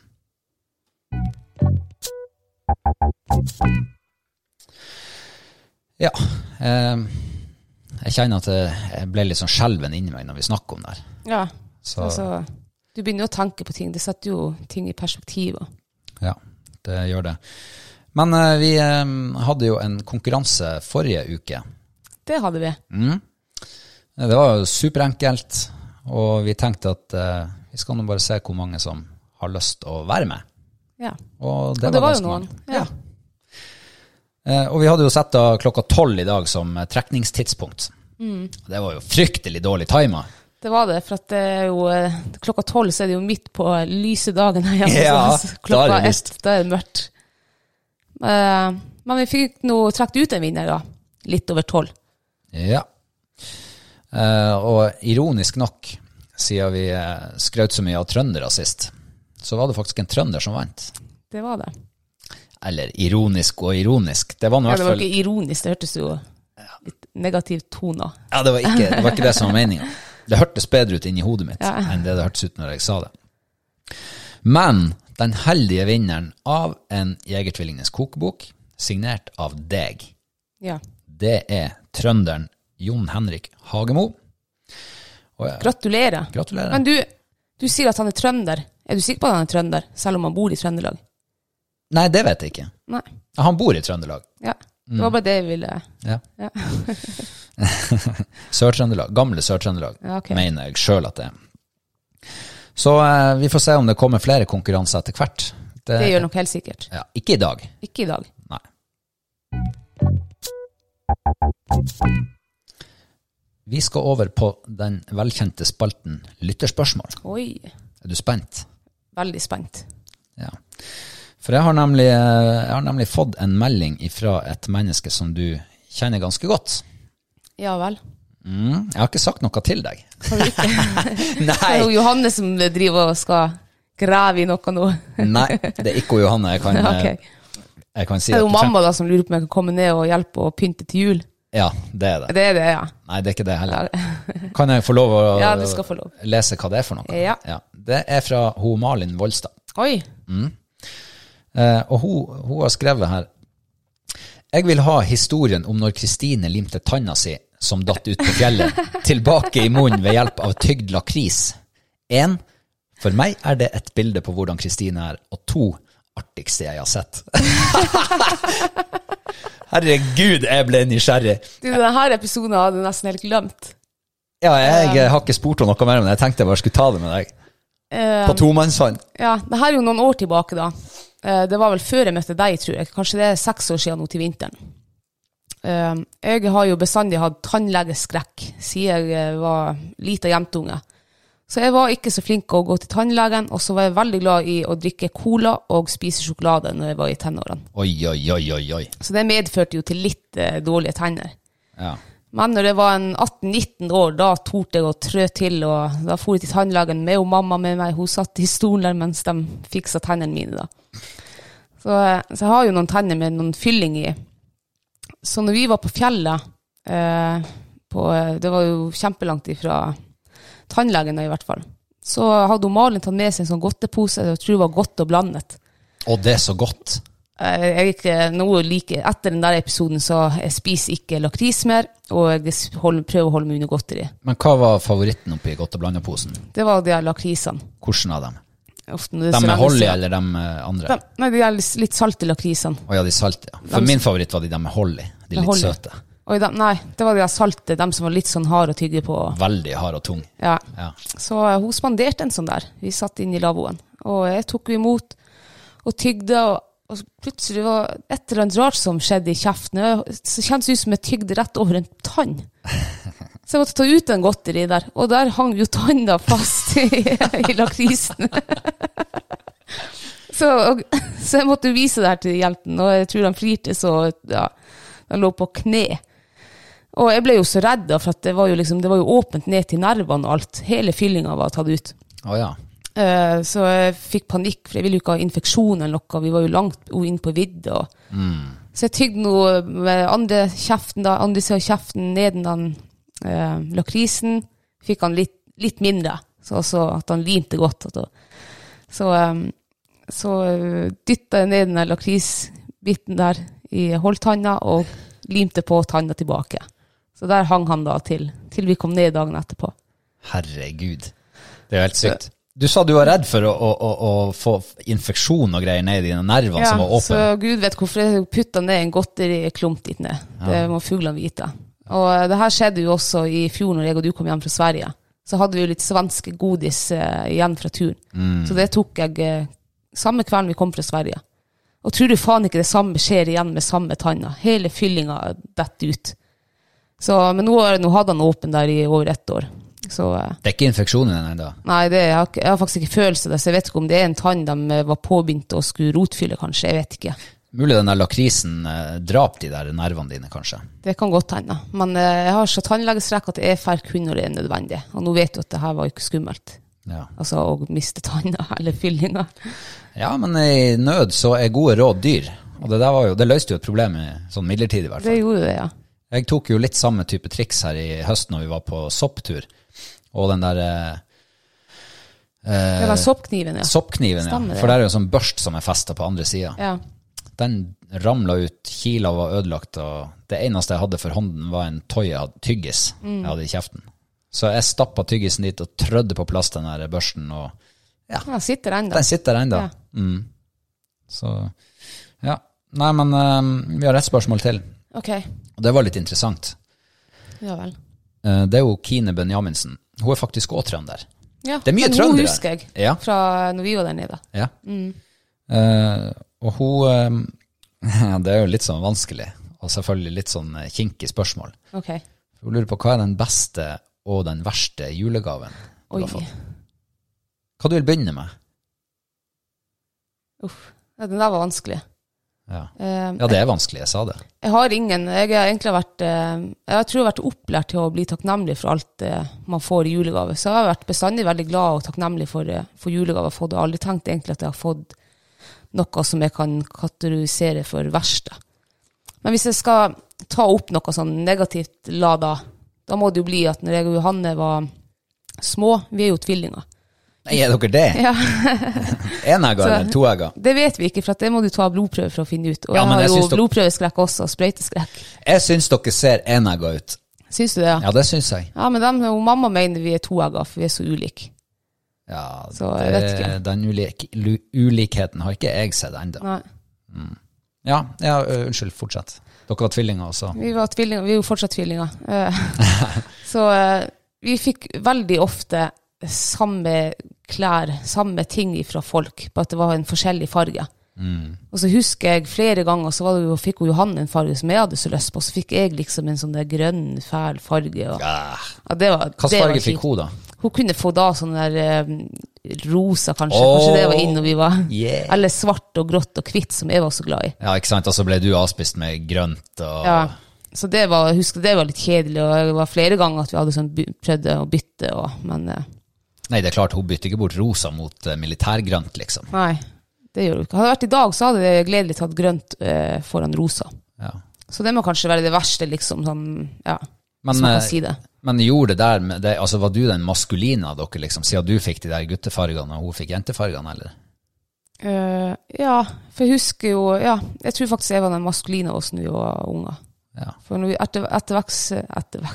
Ja. Eh, jeg kjenner at jeg, ble litt sånn skjelven inni meg når vi snakker om det her. Ja. Så Altså, du begynner å tanke på ting. Det setter jo ting i perspektiv. ja, det gjør det. Men eh, vi eh, hadde jo en konkurranse forrige uke. Det hadde vi. Det var jo superenkelt, og vi tenkte at eh, vi skal nå bare se hvor mange som har lyst å være med. Ja. Og det, Og det var jo noen. Ja. Ja. Eh, og vi hadde jo sett da klokka tolv i dag som eh, trekningstidspunkt. Mm. Det var jo fryktelig dårlig tima. Det var det, for at det er jo eh, klokka tolv så er det jo midt på lyse dagen her hjemme. Ja, så da er klokka det ett, da er det mørkt. Eh, men vi fikk nå trukket ut en vinner, da. Litt over tolv. Ja. Eh, og ironisk nok, siden vi uh, skrøt så mye av trøndere sist, så var det faktisk en trønder som vant. Det var det. Eller ironisk og ironisk. Det var Ja, det var ikke ironisk, det hørtes jo litt negativt tone. Ja, det var ikke det, var ikke det som var meninga. Det hørtes bedre ut inni hodet mitt Ja. enn det det hørtes ut når jeg sa det. Men den heldige vinneren av en Jegertvillingenes kokebok, signert av deg, Ja. det er trønderen Jon Henrik Hagemo. Og Gratulerer. gratulerer. Men du, du sier at han er trønder. Er du sikker på at han er trønder, selv om han bor i Trøndelag? Nei, det vet jeg ikke. Nei. Han bor i Trøndelag. Ja. Det var bare det jeg ville Ja. Ja. Sør-Trøndelag. Gamle Sør-Trøndelag, Ja, okay. mener jeg sjøl at det er. Så eh, vi får se om det kommer flere konkurranser etter hvert. Det, Det gjør nok helt sikkert. ja, ikke i dag. Ikke i dag. Nei. Vi skal over på den velkjente spalten Lytterspørsmål. Oi. Er du spent? Veldig spent. Ja. For jeg har nemlig, jeg har nemlig fått en melding fra et menneske som du kjenner ganske godt. Ja vel. Mm, jeg har ikke sagt noe til deg. Har du ikke? Nei. Det er jo Johanne som driver og skal grave i noe nå. Nei, det er ikke Johanne. Jeg kan, Ja, eh, jeg kan si Det er jo mamma da som lurer på om jeg kan komme ned og hjelpe å pynte til jul. Ja, det er det. Det er det, ja. Nei, det er ikke det heller. Kan jeg få lov å Ja, du skal få lov. lese hva det er for noe? Ja. Det er fra ho Malin Volstad. Oi. Eh, og hun, hun har skrevet her Jeg vil ha historien om når Kristine limte tanna si, som datt ut på fjellet, tilbake i munnen ved hjelp av tygd lakris. En, For meg er det et bilde på hvordan Kristine er, og to, artigste jeg har sett. Herregud, jeg ble nysgjerrig. Du, denne episoden hadde jeg nesten helt glemt. Ja, jeg har ikke spurt henne noe mer, men jeg tenkte jeg bare skulle ta det med deg. Eh, På tomannshånd. Ja, det her er jo noen år tilbake da. Eh, Det var vel før jeg møtte deg, tror jeg. Kanskje det er seks år siden nå til vinteren. Eh, Jeg har jo bestandig hatt tannlegeskrekk siden jeg var lita jentunge. Så jeg var ikke så flink å gå til tannlegen, og så var jeg veldig glad i å drikke cola og spise sjokolade når jeg var i tenårene. Oi, oi, oi, oi, oi. Så det medførte jo til litt eh, dårlige tenner. Ja. Men når jeg var 18-19 år, da torde jeg å trø til, og da for jeg til tannlegen med og mamma med meg. Hun satt i stolen der mens de fiksa tennene mine, da. Så, eh, så jeg har jo noen tenner med noen fylling i. Så når vi var på fjellet, eh, på, eh, det var jo kjempelangt ifra tannlegen i hvert fall, så hadde hun Malin tatt med seg en sånn godtepose, jeg tror det var godt og blandet. Og det er så godt. Eh, Jeg ikke noe like Etter den der episoden så jeg spiser ikke lakris mer, og jeg hold, prøver å holde meg under godteri. Men hva var favoritten oppi godt og blanda-posen? Det var de lakrisene. Hvordan av dem? Ofte De med lenge Holly eller de eh, andre? De, nei, de er litt, salte lakrisene. Å ja, de salte, ja. For min favoritt var de der med Holly. De Med litt Holly. søte. Oi, de, nei, det var de salte, de som var litt sånn hard å tygge på. Veldig hard og tung. Ja. Ja. Så eh, hun spanderte en sånn der. Vi satt inne i lavvoen. Og jeg tok henne imot og tygde, og, og så plutselig var det et eller annet rart som skjedde i kjeften. Så kjentes det ut som jeg tygde rett over en tann. Så jeg måtte ta ut den godteri der, og der hang jo tanna fast i, i lakrisen. så, og, så jeg måtte vise det her til hjelpen og jeg tror han flirte så ja, Han lå på kne. Og jeg ble jo så redd, for det var liksom, det var jo åpent ned til nervene og alt. Hele fyllinga var tatt ut. Oh, ja. Eh, så jeg fikk panikk, for jeg ville jo ikke ha infeksjon eller noe. Vi var jo langt inn på vidda. Mm. Så jeg tygde noe med andre kjeften, da, andre siden av kjeften, neden den eh, lakrisen. Fikk han litt, litt mindre, så, så at han limte godt. Så, um, så uh, dytta jeg ned den lakrisbiten der i holdtanna og limte på tanna tilbake. Så der hang han da til, til vi kom ned dagen etterpå. Herregud. Det er jo helt sykt. Du sa du var redd for å, å, å, å få infeksjon og greier ned i dine nerver som var så. Gud vet hvorfor jeg putta ned en godteriklump dit ned. Det må fuglene vite. Og eh, det her skjedde jo også i fjor når jeg og du kom hjem fra Sverige. Så hadde vi jo litt svenske godis eh, igjen fra turen. Mm. Så det tok jeg eh, samme kvelden vi kom fra Sverige. Og tror du faen ikke det samme skjer igjen med samme tanna. Hele fyllinga detter ut. Så, men nå, nå hadde han åpen der i over ett år. Så eh, Det er ikke infeksjon i den ennå. Nei, det, jeg, har, jeg har faktisk ikke følelse det, så jeg vet ikke om det er en tann de eh, var påbegynt å skulle rotfylle, kanskje. Jeg vet ikke. Mulig den der lakrisen eh, drap de der nervene dine, kanskje. Det kan godt hende. Men eh, jeg har så tannlegestrekk at jeg får kun når det er nødvendig. Og nå vet du at det her var ikke skummelt. Ja. Altså å miste tanna eller fyllinga. ja, men i nød så er gode råd dyr. Og det der var jo, det løste jo et problem i, sånn midlertidig i hvert fall. Det gjorde det, ja. Jeg tok jo litt samme type triks her i høst når vi var på sopptur. Og den der eh, Det var soppkniven, ja. soppkniven, ja. Stemmer. For der er jo en sånn børst som er festa på andre sida. ja. Den ramla ut, kila var ødelagt, og det eneste jeg hadde for hånden, var en toy jeg hadde, tyggis Mm. jeg hadde i kjeften. Så jeg stappa tyggisen dit og trødde på plass den der børsten, og ja sitter ennå. den sitter ennå. Ja. Mm. Så ja, Nei, men eh, vi har et spørsmål til, Ok, og det var litt interessant. ja vel. Eh, det er jo Kine Benjaminsen. Hun er faktisk òg trønder. Ja, Det er mye men trøndere. Hun husker jeg Ja. fra når vi var der nede. Ja. Eh, og hun eh, Det er jo litt sånn vanskelig, og selvfølgelig litt sånn eh, kinkig spørsmål. Ok. Hun lurer på hva er den beste og den verste julegaven du Oi. har fått? Hva du vil begynne med? Uff. Ja, den der var vanskelig. Ja. Eh, ja, det er vanskelig, jeg sa det. Jeg har ingen Jeg har egentlig vært eh, Jeg tror jeg har vært opplært til å bli takknemlig for alt eh, man får i julegave. Så jeg har vært bestandig veldig glad og takknemlig for, for julegave. Jeg har aldri tenkt egentlig at jeg har fått noe som jeg kan kategorisere for verste. Men hvis jeg skal ta opp noe sånn negativt lada, da må det jo bli at når jeg og Johanne var små Vi er jo tvillinger. Nei, er dere det? Ja, Enegga Så- eller toegga? Det vet vi ikke, for det må du ta blodprøve for å finne ut. Og Ja, jeg har jeg jo dere- blodprøveskrekk også, sprøyteskrekk. Jeg syns dere ser enegger ut. Syns du det? Ja, Ja, det syns jeg. ja men dem, og mamma mener vi er toegger, for vi er så ulike. Ja, Så jeg vet ikke. Den ulik, lu- ulikheten har ikke jeg sett ennå. Mm. Ja, ja, unnskyld, fortsett. Dere var tvillinger også. Vi var tvillinger, vi er jo fortsatt tvillinger. Eh, så eh, vi fikk veldig ofte samme klær, samme ting fra folk, bare at det var en forskjellig farge. Mm. Og så husker jeg flere ganger, så var det jo, fikk hun Johanne en farge som jeg hadde så lyst på, så fikk jeg liksom en sånn der grønn, fæl farge. Og, Ja. ja, det var, Hvilken var farge fikk hun, da? Hun kunne få da sånn der um, rosa, kanskje. Oh, kanskje det var inn når vi var yeah. Eller svart og grått og hvitt, som jeg var så glad i. Ja, ikke sant? Og så ble du avspist med grønt og Ja. Så det var, jeg husker det var litt kjedelig, og det var flere ganger at vi hadde sånn, prøvd å bytte, og, men eh, Nei, det er klart, hun bytter ikke bort rosa mot eh, militærgrønt, liksom. nei, det gjør hun ikke. Hadde det vært i dag, så hadde det gledelig tatt grønt eh, foran rosa. Ja. Så det må kanskje være det verste, liksom, sånn, ja, Men, man eh, kan si det. Men gjorde det der med det, altså Var du den maskuline av dere, liksom, siden du fikk de der guttefargene og hun fikk jentefargene, eller? Uh, ja, for jeg husker jo, ja, jeg tror faktisk jeg var den maskuline av oss når vi var unger. Ja. For når vi etter, etter, veks, etter,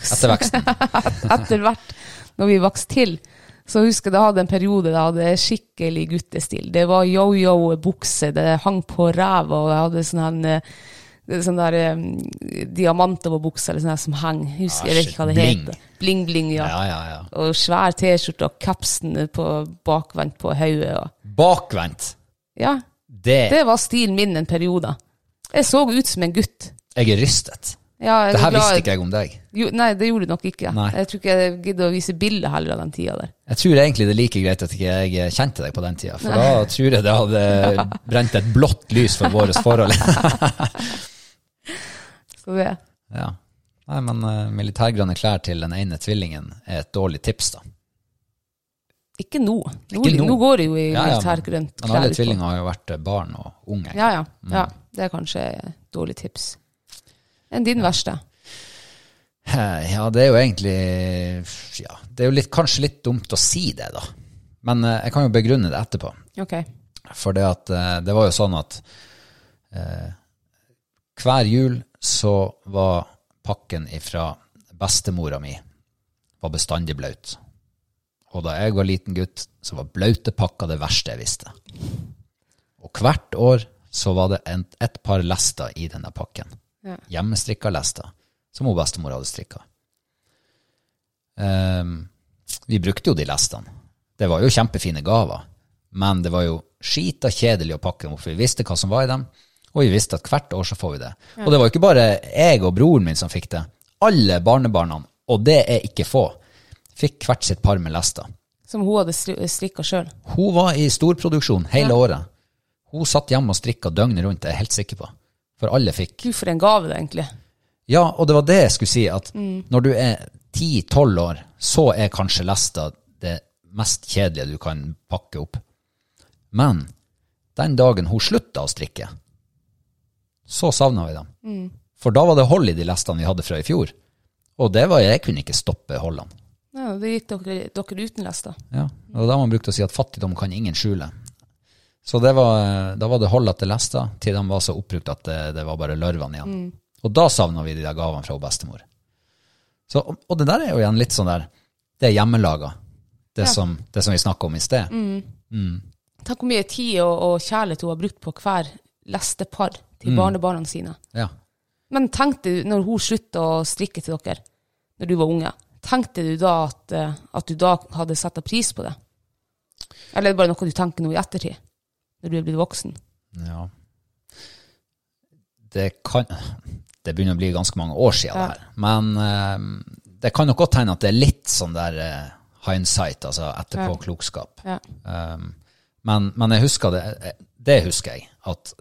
etter hvert, når vi vokste til, så husker jeg hadde en periode da jeg hadde skikkelig guttestil. Det var yo-yo-bukse, det hang på ræva, og jeg hadde sånn eh, sånn der um, diamanter på buksa, eller sånn som hang. Husker, Ah, jeg vet ikke hva det bling. heter. Bling-bling, ja. Ja, ja, ja. Og svær t-skjorte og capsen på bakvendt på hodet. og- Bakvendt. Ja, Det, det var stilen min en periode. Jeg så ut som en gutt. Jeg er rystet. Ja, Det er her visste ikke jeg om deg. Jo, nei, det gjorde du nok ikke. Nei. Jeg tror ikke jeg gidder å vise bilde heller av den tida der. Jeg tror egentlig det er like greit at ikke jeg kjente deg på den tida, for da tror jeg det hadde brent et blått lys for vårt forhold. Skal vi ja. Nei, men uh, militærgrønne klær til den ene tvillingen er et dårlig tips, da. ikke nå. Nå, Ikke nå. nå går det jo i Ja, ja, militærgrønt klær. Men alle tvillinger har jo vært eh, barn og unge. Ja, ja, ja. Det er kanskje et dårlig tips. Enn din verste? Ja, det er jo egentlig Ja, det er jo litt, kanskje litt dumt å si det, da. Men eh, jeg kan jo begrunne det etterpå. Ok. For det at eh, det var jo sånn at eh, hver jul så var pakken ifra bestemora mi var bestandig blaut. Og da jeg var liten gutt, så var blaute pakker det verste jeg visste. Og hvert år så var det en, et par lester i denne pakken. Ja. Hjemmestrikka lester, som hun bestemor hadde strikka. Um, vi brukte jo de lestene. Det var jo kjempefine gaver, men det var jo skita kjedelig å pakke dem opp, for vi visste hva som var i dem, og vi visste at hvert år så får vi det. Og det var jo ikke bare jeg og broren min som fikk det. Alle barnebarna, og det er ikke få, fikk hvert sitt par med lester. Som hun hadde strikka sjøl. Hun var i storproduksjon hele året. Hun satt hjemme og strikka døgnet rundt, det er jeg helt sikker på. For alle fikk. Gud, for en gave, det, egentlig. Ja, og det var det jeg skulle si, at når du er 10-12 år, så er kanskje lesta det mest kjedelige du kan pakke opp. Men den dagen hun slutta å strikke, så savna vi dem. For da var det hold i de lestene vi hadde fra i fjor. Og det var jeg kunne ikke stoppe holdene. Ja, det gikk dere, dere uten lester. Ja, og det var da man brukte å si at fattigdom kan ingen skjule. Så det var, da var det hold etter lester, til de var så oppbrukt at det, det var bare larvene igjen. Og da savna vi de der gavene fra bestemor. Så, og, og det der er jo igjen litt sånn der Det er hjemmelaga. Det, Ja. som, det som vi snakka om i sted. Tenk hvor mye tid og, og kjærlighet hun har brukt på hver lestepar til barnebarna sine. Ja. Men tenkte du, når hun slutta å strikke til dere, når du var unge, tenkte du da at, eh, at du da hadde satt pris på det? Eller er det bare noe du tenker nå i ettertid, når du er blitt voksen? ja. Det kan Det begynner å bli ganske mange år siden, Ja. det her. Men uh, det kan nok godt hende at det er litt sånn der uh, hindsight, altså etterpåklokskap. Ja. Um, men, men jeg husker det, det husker jeg, at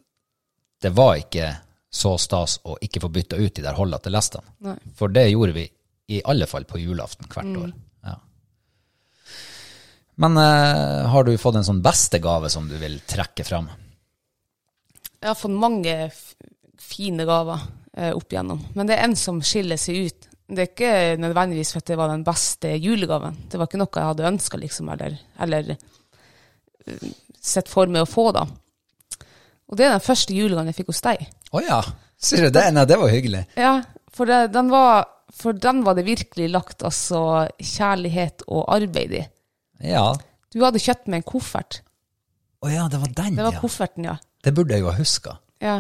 det var ikke så stas å ikke få bytta ut de der holda til lestene. For det gjorde vi i alle fall på julaften hvert år. Men eh, har du fått en sånn beste gave som du vil trekke fram? Jeg har fått mange fine gaver eh, opp igjennom, men det er en som skiller seg ut. Det er ikke nødvendigvis for at det var den beste julegaven. Det var ikke noe jeg hadde ønska, liksom, eller, eller uh, sett for meg å få, da. Og det er den første julegaven jeg fikk hos deg. Å ja, sier du det? Nei, det var hyggelig. Ja, for, det, den var, for den var det virkelig lagt altså kjærlighet og arbeid i. Ja. Du hadde kjøpt med en koffert. Å ja, det var den, Det var ja. kofferten, ja. Det burde jeg jo ha huska. Ja.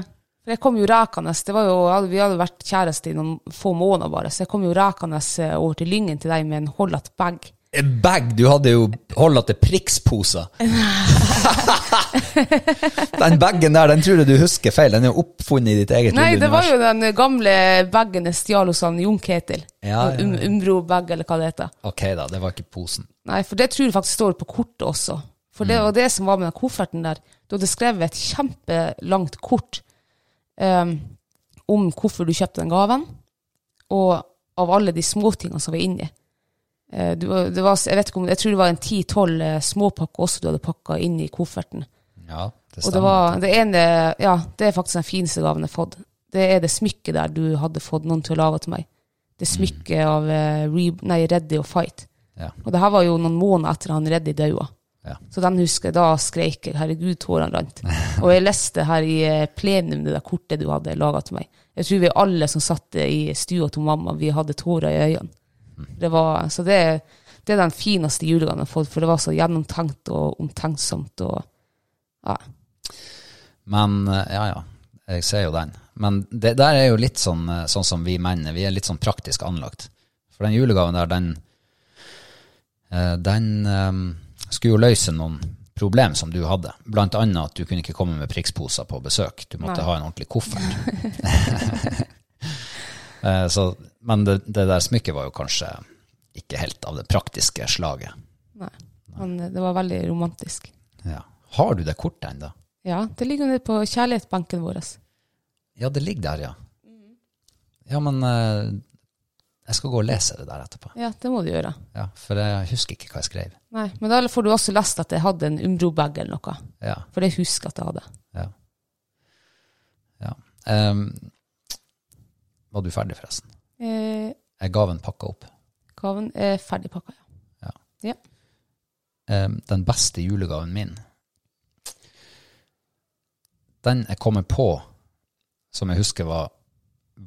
For jeg kom jo rakende. Det var jo, vi hadde vært kjærester i noen få måneder bare, så jeg kom jo rekende eh, over til Lyngen til deg med en holdet bag. Bag, du hadde jo holda til priksposer. den bagen der, den tror jeg du husker feil. Den er jo oppfunnet i ditt eget Nei, det var jo den gamle bagen jeg stjal hos han Jon Ketil. Ja, ja. Um, Umbro-bag, eller hva det heter. Ok da, det var ikke posen. Nei, for det tror jeg faktisk står på kortet også. For Mm. det var det som var med den kofferten der. Du hadde skrevet et kjempelangt kort um, om hvorfor du kjøpte den gaven, og av alle de småtingene som var inni. Eh, du, det var, jeg, vet ikke om, jeg tror det var en ti-tolv eh, småpakker også du hadde pakka inn i kofferten. Ja, det Og det stemmer. var det ene Ja, det er faktisk den fineste gaven jeg har fått. Det er det smykket der du hadde fått noen til å lage til meg. Det smykket av uh, Re, nei, Reddy og Fight. Ja. Og det her var jo noen måneder etter han Reddy daua. Ja. Så den husker jeg, da skreik jeg 'herregud, tårene rant'. Og jeg leste her i eh, plenum det der kortet du hadde laga til meg. Jeg tror vi alle som satt i stua til mamma, vi hadde tårer i øynene. Det var, så det, det er den fineste julegaven jeg har fått, for det var så gjennomtenkt og omtenksomt. og ja. Men eh, ja, ja, jeg ser jo den. Men det der er jo litt sånn, eh, sånn som vi menn. Vi er litt sånn praktisk anlagt. For den julegaven der, den eh, Den um, skulle jo løse noen problem som du hadde. Blant annet at du kunne ikke komme med priksposer på besøk. Du måtte Nei. ha en ordentlig koffert. Eh, så, men det, det der smykket var jo kanskje ikke helt av det praktiske slaget. Nei. Men det var veldig romantisk. Ja. Har du det kortet ennå? Ja, det ligger nede på kjærlighetsbenken vår. Ja, det ligger der, ja. Ja, men eh, jeg skal gå og lese det der etterpå. Ja, det må du gjøre. Ja, For jeg husker ikke hva jeg skrev. Nei, Men da får du også lest at jeg hadde en Umbro-bag eller noe. Ja, For det husker jeg at jeg hadde. ja. ja. Em, var du ferdig, forresten? Eh, Er gaven pakka opp? gaven er ferdig pakka, ja. Ja. Em, den beste julegaven min Den jeg kommer på, som jeg husker var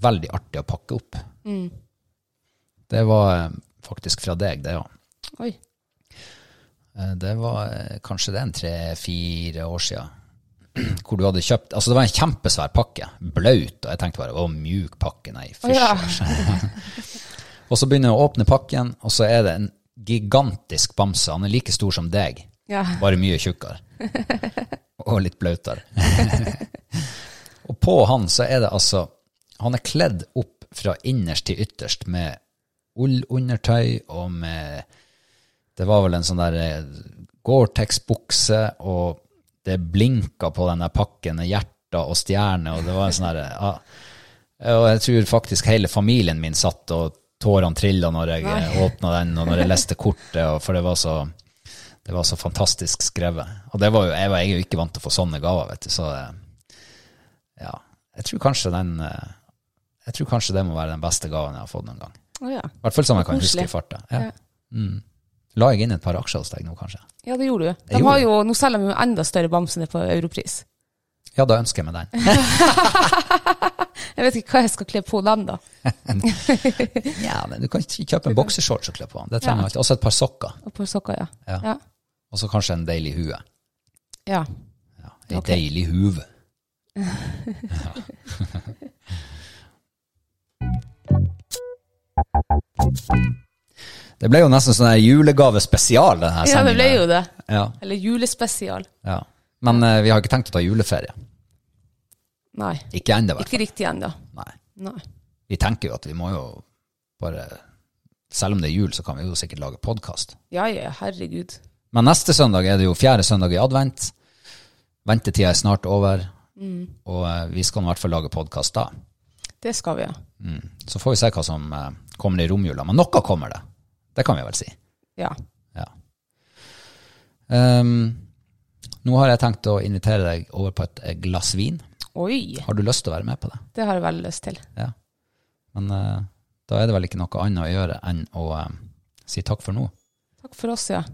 veldig artig å pakke opp, Mm. det var eh, faktisk fra deg, det òg. Oi. Eh, Det var eh, kanskje det en tre-fire år siden. Hvor du hadde kjøpt Altså, det var en kjempesvær pakke. Blaut. Og jeg tenkte bare å, mjuk pakke. Nei, fysj. ja. og så begynner jeg å åpne pakken, og så er det en gigantisk bamse. Han er like stor som deg, Ja. bare mye tjukkere. og litt blautere. og på han så er det altså Han er kledd opp fra innerst til ytterst med ullundertøy og med Det var vel en sånn der eh, Gore-Tex-bukse, og det blinka på den der pakken med hjerter og stjerner, og det var en sånn der ja. Og jeg tror faktisk hele familien min satt og tårene trilla når jeg åpna den, og når jeg leste kortet, for det var så det var så fantastisk skrevet. Og det var jo, jeg, var, jo ikke vant til å få sånne gaver, vet du, så eh, ja. Jeg tror kanskje den eh, Jeg tror kanskje det må være den beste gaven jeg har fått noen gang. Oh, ja. I hvert fall som jeg kan huske i farta. Ja. Ja. Mm. La jeg inn et par aksjer hos deg nå, kanskje? ja, det gjorde du. De har jo, nå selger de jo enda større bamsene på Europris. Ja, da ønsker jeg meg den. Jeg vet ikke hva jeg skal kle på den, da. Ja, men Du kan kjøpe en bokseshorts og kle på. Det trenger Ja. alltid. Et par sokker. Og par sokker, ja. Ja. Ja. Og så kanskje en deilig hue. ja. Ja, Ei okay. deilig huve. Det ble jo nesten sånn julegavespesial, denne Ja, det ble jo det. Ja, Eller julespesial. ja. Men eh, vi har ikke tenkt å ta juleferie. Nei, Ikke ennå, i hvert ikke fall. riktig ennå. Nei. Nei. Vi tenker jo at vi må jo bare Selv om det er jul, så kan vi jo sikkert lage podkast. Ja, ja, herregud. Men neste søndag er det jo fjerde søndag i advent. Ventetida er snart over, og eh, vi skal i hvert fall lage podkast da. Det skal vi, ja. Mm. Så får vi se hva som eh, kommer i romjula. Men noe kommer det. Det kan vi vel si. Ja. Ja. Um, nå har jeg tenkt å invitere deg over på et glass vin. Oi, Har du lyst til å være med på det? det har jeg veldig lyst til. Ja. Men uh, da er det vel ikke noe annet å gjøre enn å eh, si takk for nå. Takk for oss, ja.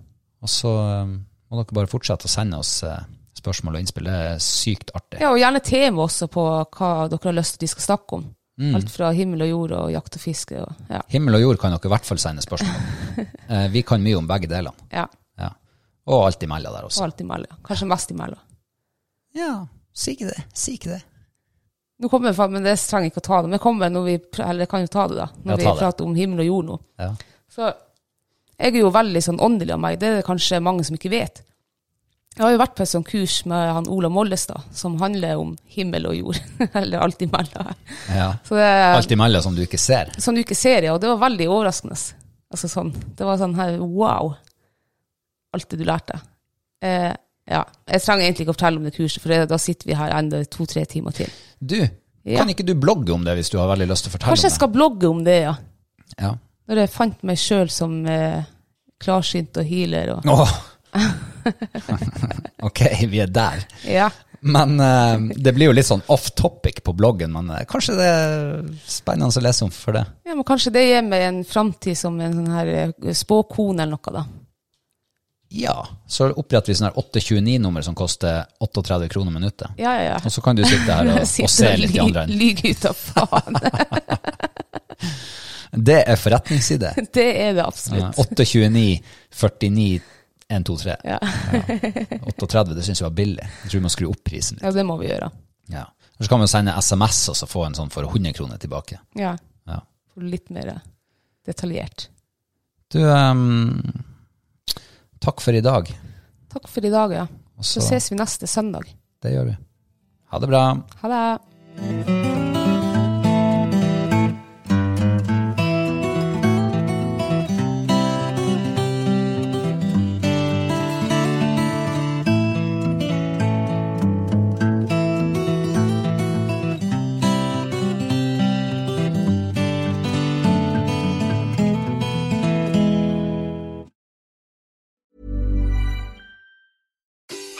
Og så um, må dere bare fortsette å sende oss uh, spørsmål og innspill. Det er sykt artig. Ja, og gjerne tema også på hva dere har lyst til at vi skal snakke om. Mm. Alt fra himmel og jord og jakt og fiske og ja. Himmel og jord kan dere i hvert fall sende spørsmål. Eh, vi kan mye om begge delene. ja. Ja. Og alt imellom der Og også. alt imellom. Kanskje mest imellom. Ja, si ikke det. Si ikke det. Nå kommer jeg, men det trenger ikke å ta det. Men jeg kommer når vi, eller jeg kan jo ta det da, når vi prater om himmel og jord nå. Ja. Så jeg er jo veldig sånn åndelig av meg. Det er det kanskje mange som ikke vet. Jeg har jo vært på et sånt kurs med han Ola Mollestad, som handler om himmel og jord. eller alt imellom. ja. Så det Alt imellom som du ikke ser. Som du ikke ser, ja. Og det var veldig overraskende. Altså sånn, det var sånn her, wow. Alt det du lærte. Eh, ja. Jeg trenger egentlig ikke å fortelle om det kurset, for det, da sitter vi her enda to-tre timer til. Du, Ja. kan ikke du blogge om det hvis du har veldig lyst til å fortelle Kanskje jeg om det? skal blogge om det, ja. Ja. Når jeg fant meg sjøl som eh, klarsynt og healer og Åh. ok, vi er der. Ja. Men uh, det blir jo litt sånn off topic på bloggen, men uh, kanskje det er spennende å lese om for det. ja, men kanskje det gir meg en framtid som en sånn her eh, spåkone eller noe, da. Ja, så oppretter vi sånn her 829-nummer som koster 38 kroner minuttet. Ja, ja, ja. Og så kan du sitte her og, og se litt i andre enden. Lyge ut av faen. Det er forretningside. det er det absolutt. 829 49 123. Ja. 38, det syns jeg var billig. Jeg tror vi må skru opp prisen litt. ja, det må vi gjøre. Ja. Så kan man sende SMS og så få en sånn for 100 kroner tilbake. Ja. Ja. Litt mer detaljert. Du, um, takk for i dag. Takk for i dag, ja. Også, Så ses vi neste søndag. Det gjør vi. Ha det bra. Ha det.